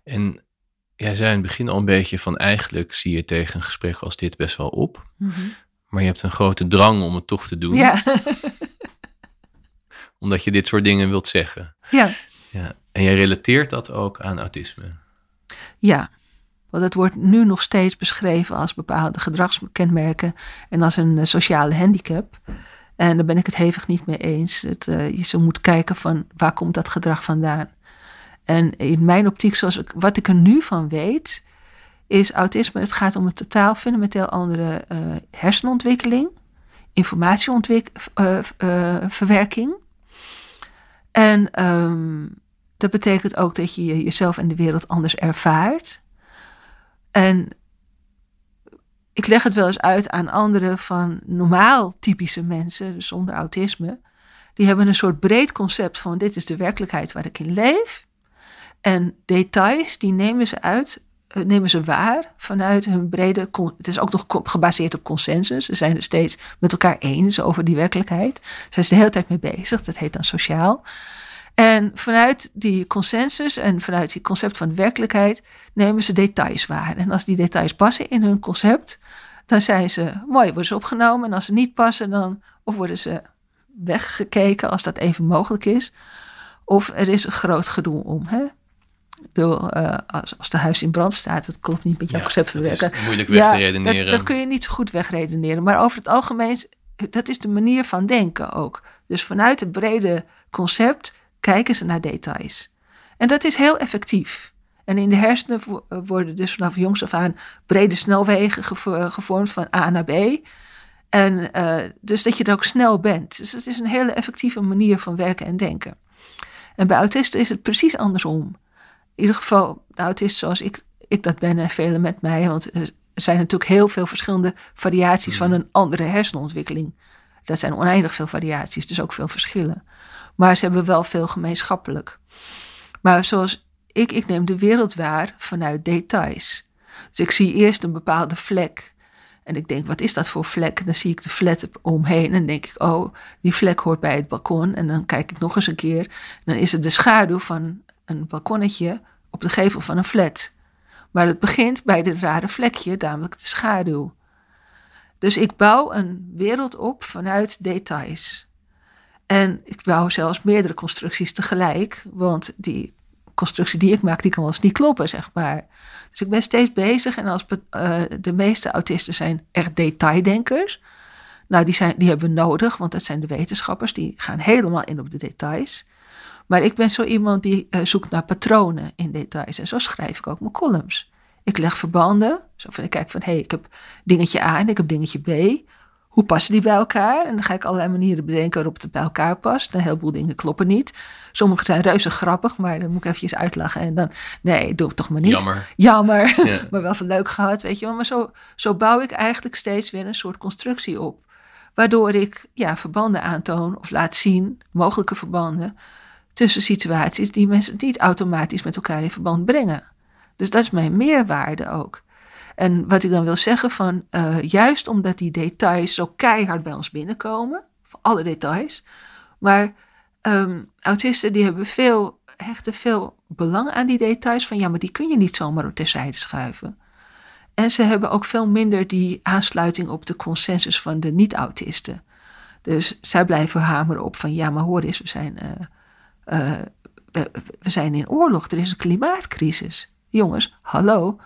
En jij zei in het begin al een beetje van eigenlijk zie je tegen een gesprek als dit best wel op. Mhm. Maar je hebt een grote drang om het toch te doen. Ja. *laughs* Omdat je dit soort dingen wilt zeggen. Ja. ja. En jij relateert dat ook aan autisme. Ja. Want het wordt nu nog steeds beschreven als bepaalde gedragskenmerken en als een eh, sociale handicap. En daar ben ik het hevig niet mee eens. Het, uh, je zo moet kijken van waar komt dat gedrag vandaan. En in mijn optiek, zoals ik, wat ik er nu van weet, is autisme. Het gaat om een totaal fundamenteel andere uh, hersenontwikkeling, informatieverwerking. en um, dat betekent ook dat je jezelf en de wereld anders ervaart. En ik leg het wel eens uit aan anderen van normaal typische mensen, zonder autisme. Die hebben een soort breed concept van dit is de werkelijkheid waar ik in leef. En details, die nemen ze uit, eh, nemen ze waar vanuit hun brede. Het is ook nog gebaseerd op consensus. Ze zijn er steeds met elkaar eens over die werkelijkheid. Ze zijn er de hele tijd mee bezig. Dat heet dan sociaal. En vanuit die consensus en vanuit die concept van werkelijkheid nemen ze details waar. En als die details passen in hun concept, dan zijn ze mooi, worden ze opgenomen. En als ze niet passen, dan of worden ze weggekeken als dat even mogelijk is. Of er is een groot gedoe om. Hè? Uh, als, als de huis in brand staat, dat klopt niet met jouw concept van werken. Moeilijk weg te redeneren. Dat, dat kun je niet zo goed wegredeneren. Maar over het algemeen, dat is de manier van denken ook. Dus vanuit het brede concept kijken ze naar details. En dat is heel effectief. En in de hersenen eh, worden dus vanaf jongs af aan brede snelwegen gevormd van A naar B. En uh, dus dat je er ook snel bent. Dus het is een hele effectieve manier van werken en denken. En bij autisten is het precies andersom. In ieder geval, de autist zoals ik, ik dat ben en velen met mij. Want er zijn natuurlijk heel veel verschillende variaties van mm-hmm. een andere hersenontwikkeling. Dat zijn oneindig veel variaties, dus ook veel verschillen. Maar ze hebben wel veel gemeenschappelijk. Maar zoals ik, ik neem de wereld waar vanuit details. Dus ik zie eerst een bepaalde vlek. En ik denk, wat is dat voor vlek? En dan zie ik de flat omheen. En denk ik, oh, die vlek hoort bij het balkon. En dan kijk ik nog eens een keer. En dan is het de schaduw van een balkonnetje op de gevel van een flat. Maar het begint bij dit rare vlekje, namelijk de schaduw. Dus ik bouw een wereld op vanuit details. En ik bouw zelfs meerdere constructies tegelijk, want die constructie die ik maak, die kan wel eens niet kloppen, zeg maar. Dus ik ben steeds bezig en als uh, de meeste autisten zijn echt detaildenkers. Nou, die, zijn, die hebben we nodig, want dat zijn de wetenschappers, die gaan helemaal in op de details. Maar ik ben zo iemand die uh, zoekt naar patronen in details. En zo schrijf ik ook mijn columns. Ik leg verbanden. Zo van, ik kijk van, hé, hey, ik heb dingetje A en ik heb dingetje B hoe passen die bij elkaar? En dan ga ik allerlei manieren bedenken waarop het bij elkaar past. Een heleboel dingen kloppen niet. Sommige zijn reuze grappig, maar dan moet ik eventjes uitlachen. En dan, nee, doe het toch maar niet. Jammer. *laughs* Jammer, *laughs* maar wel van leuk gehad, weet je wel. Maar zo, zo bouw ik eigenlijk steeds weer een soort constructie op. Waardoor ik ja, verbanden aantoon of laat zien, mogelijke verbanden... tussen situaties die mensen niet automatisch met elkaar in verband brengen. Dus dat is mijn meerwaarde ook. En wat ik dan wil zeggen van, uh, juist omdat die details zo keihard bij ons binnenkomen, alle details, maar um, autisten die hebben veel, hechten veel belang aan die details van, ja, maar die kun je niet zomaar terzijde schuiven. En ze hebben ook veel minder die aansluiting op de consensus van de niet-autisten. Dus zij blijven hameren op van, ja, maar hoor eens, we zijn, uh, uh, we, we, zijn in oorlog, er is een klimaatcrisis. Jongens, hallo.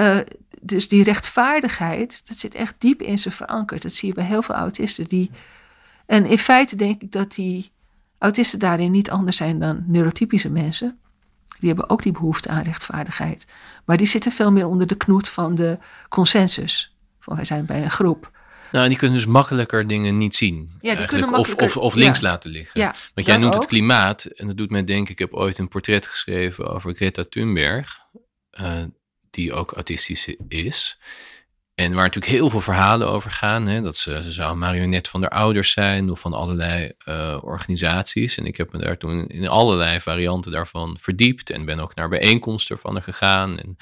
Uh, dus die rechtvaardigheid, dat zit echt diep in ze verankerd. Dat zie je bij heel veel autisten. Die, en in feite denk ik dat die autisten daarin niet anders zijn dan neurotypische mensen. Die hebben ook die behoefte aan rechtvaardigheid. Maar die zitten veel meer onder de knoet van de consensus. Van wij zijn bij een groep. Nou, die kunnen dus makkelijker dingen niet zien. Ja, die eigenlijk. kunnen of, of, of links ja. laten liggen. Ja, Want jij noemt ook. het klimaat, en dat doet mij denken, ik heb ooit een portret geschreven over Greta Thunberg, eh, die ook autistisch is. En waar natuurlijk heel veel verhalen over gaan. Hè, dat ze, ze zou een marionet van haar ouders zijn of van allerlei eh, organisaties. En ik heb me daar toen in allerlei varianten daarvan verdiept en ben ook naar bijeenkomsten van haar gegaan. En,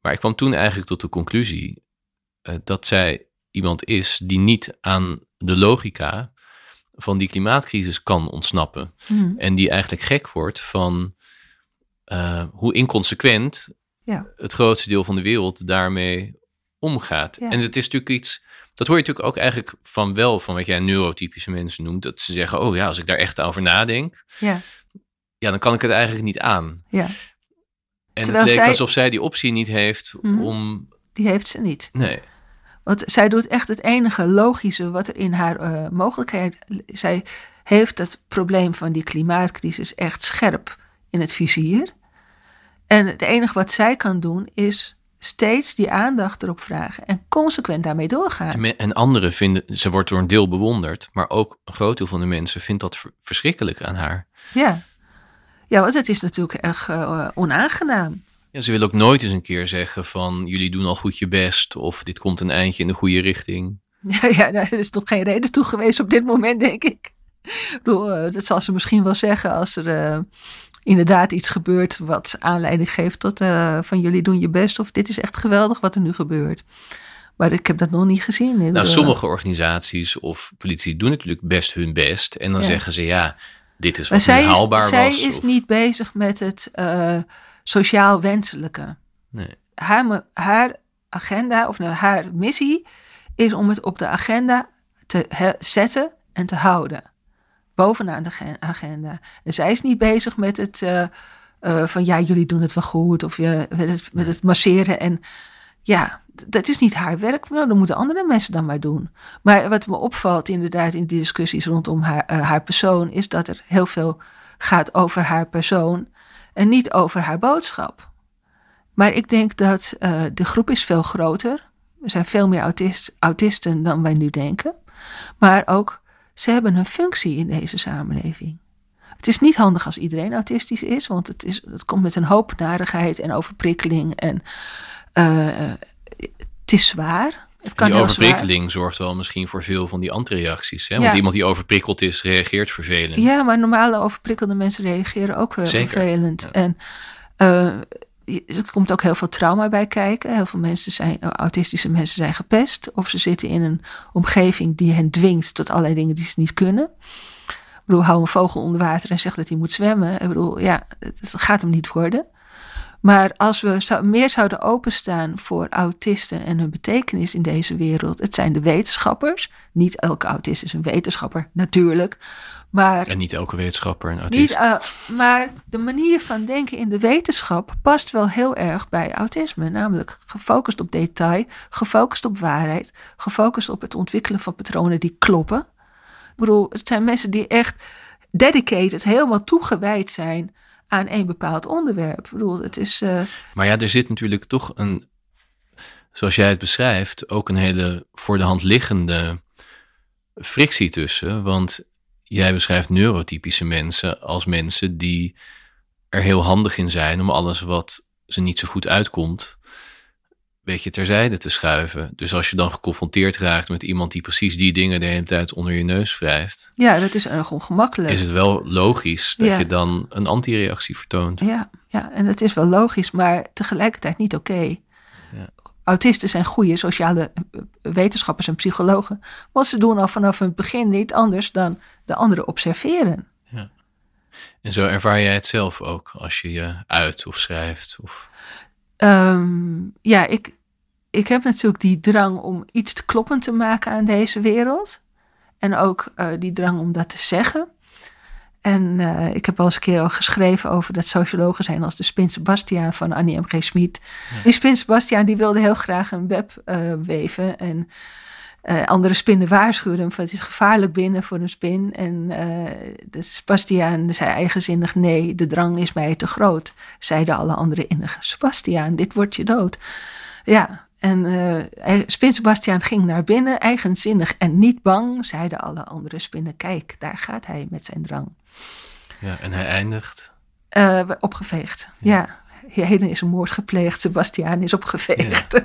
maar ik kwam toen eigenlijk tot de conclusie eh, dat zij iemand is die niet aan de logica van die klimaatcrisis kan ontsnappen. Hm. En die eigenlijk gek wordt van eh, hoe inconsequent Ja. het grootste deel van de wereld daarmee omgaat. Ja. En het is natuurlijk iets, dat hoor je natuurlijk ook eigenlijk van wel, van wat jij neurotypische mensen noemt, dat ze zeggen, oh ja, als ik daar echt over nadenk, Ja, ja, dan kan ik het eigenlijk niet aan. ja, En Terwijl het leek zij- alsof zij die optie niet heeft Mhm. om, die heeft ze niet. nee, Want zij doet echt het enige logische wat er in haar eh, mogelijkheid. Zij heeft het probleem van die klimaatcrisis echt scherp in het vizier. En het enige wat zij kan doen is steeds die aandacht erop vragen en consequent daarmee doorgaan. En, me- en anderen vinden, ze wordt door een deel bewonderd, maar ook een groot deel van de mensen vindt dat ver- verschrikkelijk aan haar. Ja. ja, want het is natuurlijk erg eh, onaangenaam. Ja, ze wil ook nooit eens een keer zeggen van jullie doen al goed je best of dit komt een eindje in de goede richting. *laughs* Ja, ja nou, er is nog geen reden toe geweest op dit moment, denk ik. ik bedoel, eh, dat zal ze misschien wel zeggen als er eh, inderdaad iets gebeurt wat aanleiding geeft tot eh, van jullie doen je best of dit is echt geweldig wat er nu gebeurt. Maar ik heb dat nog niet gezien. Nou, bedoel, sommige organisaties of politie doen natuurlijk best hun best en dan Ja. zeggen ze ja, dit is Maar wat nu zij is, haalbaar zij was. is niet bezig met het sociaal wenselijke. Nee. Haar, haar agenda, of nou, haar missie, is om het op de agenda te zetten en te houden. Bovenaan de ge- agenda. En zij is niet bezig met het eh, eh, van ja, jullie doen het wel goed. Of je, met, het, met het masseren. En ja, dat is niet haar werk. Nou, dat moeten andere mensen dan maar doen. Maar wat me opvalt inderdaad in die discussies rondom haar, eh, haar persoon... is dat er heel veel gaat over haar persoon en niet over haar boodschap. Maar ik denk dat eh, de groep is veel groter. Er zijn veel meer autist, autisten dan wij nu denken. Maar ook, ze hebben een functie in deze samenleving. Het is niet handig als iedereen autistisch is, want het, is, het komt met een hoop narigheid en overprikkeling. En eh, het is zwaar. Het kan die zwaar. overprikkeling zorgt wel misschien voor veel van die antireacties. Hè? Want Ja. iemand die overprikkeld is, reageert vervelend. Ja, maar normale overprikkelde mensen reageren ook eh, vervelend. ja. En eh, er komt ook heel veel trauma bij kijken. Heel veel mensen zijn, eh, autistische mensen zijn gepest. Of ze zitten in een omgeving die hen dwingt tot allerlei dingen die ze niet kunnen. Ik bedoel, hou een vogel onder water en zeg dat hij moet zwemmen. Ik bedoel, ja, het gaat hem niet worden. Maar als we meer zouden openstaan voor autisten en hun betekenis in deze wereld. Het zijn de wetenschappers. Niet elke autist is een wetenschapper, natuurlijk. Maar En niet elke wetenschapper een autist. niet, maar de manier van denken in de wetenschap past wel heel erg bij autisme. Namelijk gefocust op detail, gefocust op waarheid, gefocust op het ontwikkelen van patronen die kloppen. Ik bedoel, het zijn mensen die echt dedicated, helemaal toegewijd zijn aan een bepaald onderwerp. Ik bedoel, het is. eh, Maar ja, er zit natuurlijk toch een, zoals jij het beschrijft, ook een hele voor de hand liggende frictie tussen. Want jij beschrijft neurotypische mensen als mensen die er heel handig in zijn om alles wat ze niet zo goed uitkomt, beetje terzijde te schuiven. Dus als je dan geconfronteerd raakt met iemand die precies die dingen de hele tijd onder je neus wrijft, ja, dat is erg ongemakkelijk. is het wel logisch dat Ja. je dan een antireactie vertoont. Ja, ja, en dat is wel logisch, maar tegelijkertijd niet oké. Ja. Autisten zijn goede sociale eh, wetenschappers en psychologen, want ze doen al vanaf het begin niet anders dan de anderen observeren. En zo ervaar jij het zelf ook als je je uit of schrijft. Of... Ehm, ja, ik, ik heb natuurlijk die drang om iets te kloppend te maken aan deze wereld. En ook eh, die drang om dat te zeggen. En eh, ik heb al eens een keer al geschreven over dat sociologen zijn als de Spin Sebastiaan van Annie M. G. Schmid. Die Spin Sebastiaan die wilde heel graag een web eh, weven. En andere spinnen waarschuwden hem van het is gevaarlijk binnen voor een spin. En de Sebastiaan zei eigenzinnig nee, de drang is mij te groot. Zeiden alle anderen innig, Sebastiaan, dit wordt je dood. Ja, En uh, Spin Sebastiaan ging naar binnen, eigenzinnig en niet bang, zeiden alle andere spinnen. Kijk, daar gaat hij met zijn drang. Ja, en hij eindigt? Uh, opgeveegd, ja. ja. Heden is een moord gepleegd, Sebastiaan is opgeveegd.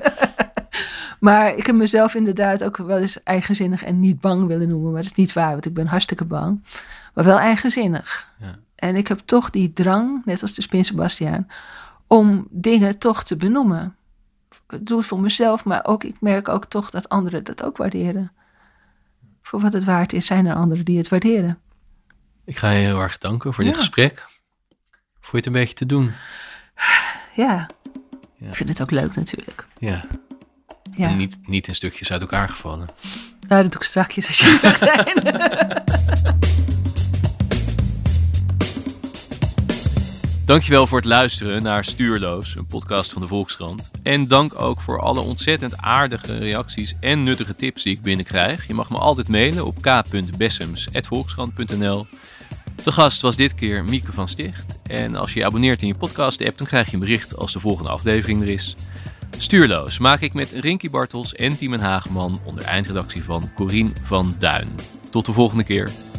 *laughs* maar ik heb mezelf inderdaad ook wel eens eigenzinnig en niet bang willen noemen. Maar dat is niet waar, want ik ben hartstikke bang. Maar wel eigenzinnig. Ja. En ik heb toch die drang, net als de Spin Sebastiaan, om dingen toch te benoemen. Doe het voor mezelf, maar ook, ik merk ook toch dat anderen dat ook waarderen. Voor wat het waard is, zijn er anderen die het waarderen. Ik ga je heel erg danken voor dit gesprek. Voor je het een beetje te doen. Ja. ja. Ik vind het ook leuk natuurlijk. Ja. ja. En niet, niet in stukjes uit elkaar gevallen. Nou, dat doe ik strakjes als je leuk zijn. *laughs* Dankjewel voor het luisteren naar Stuurloos, een podcast van de Volkskrant. En dank ook voor alle ontzettend aardige reacties en nuttige tips die ik binnenkrijg. Je mag me altijd mailen op k.bessems.volkskrant.nl. De gast was dit keer Mieke van Sticht. En als je je abonneert in je podcast-app, dan krijg je een bericht als de volgende aflevering er is. Stuurloos maak ik met Rinky Bartels en Tiemen Hageman onder eindredactie van Corien van Duin. Tot de volgende keer.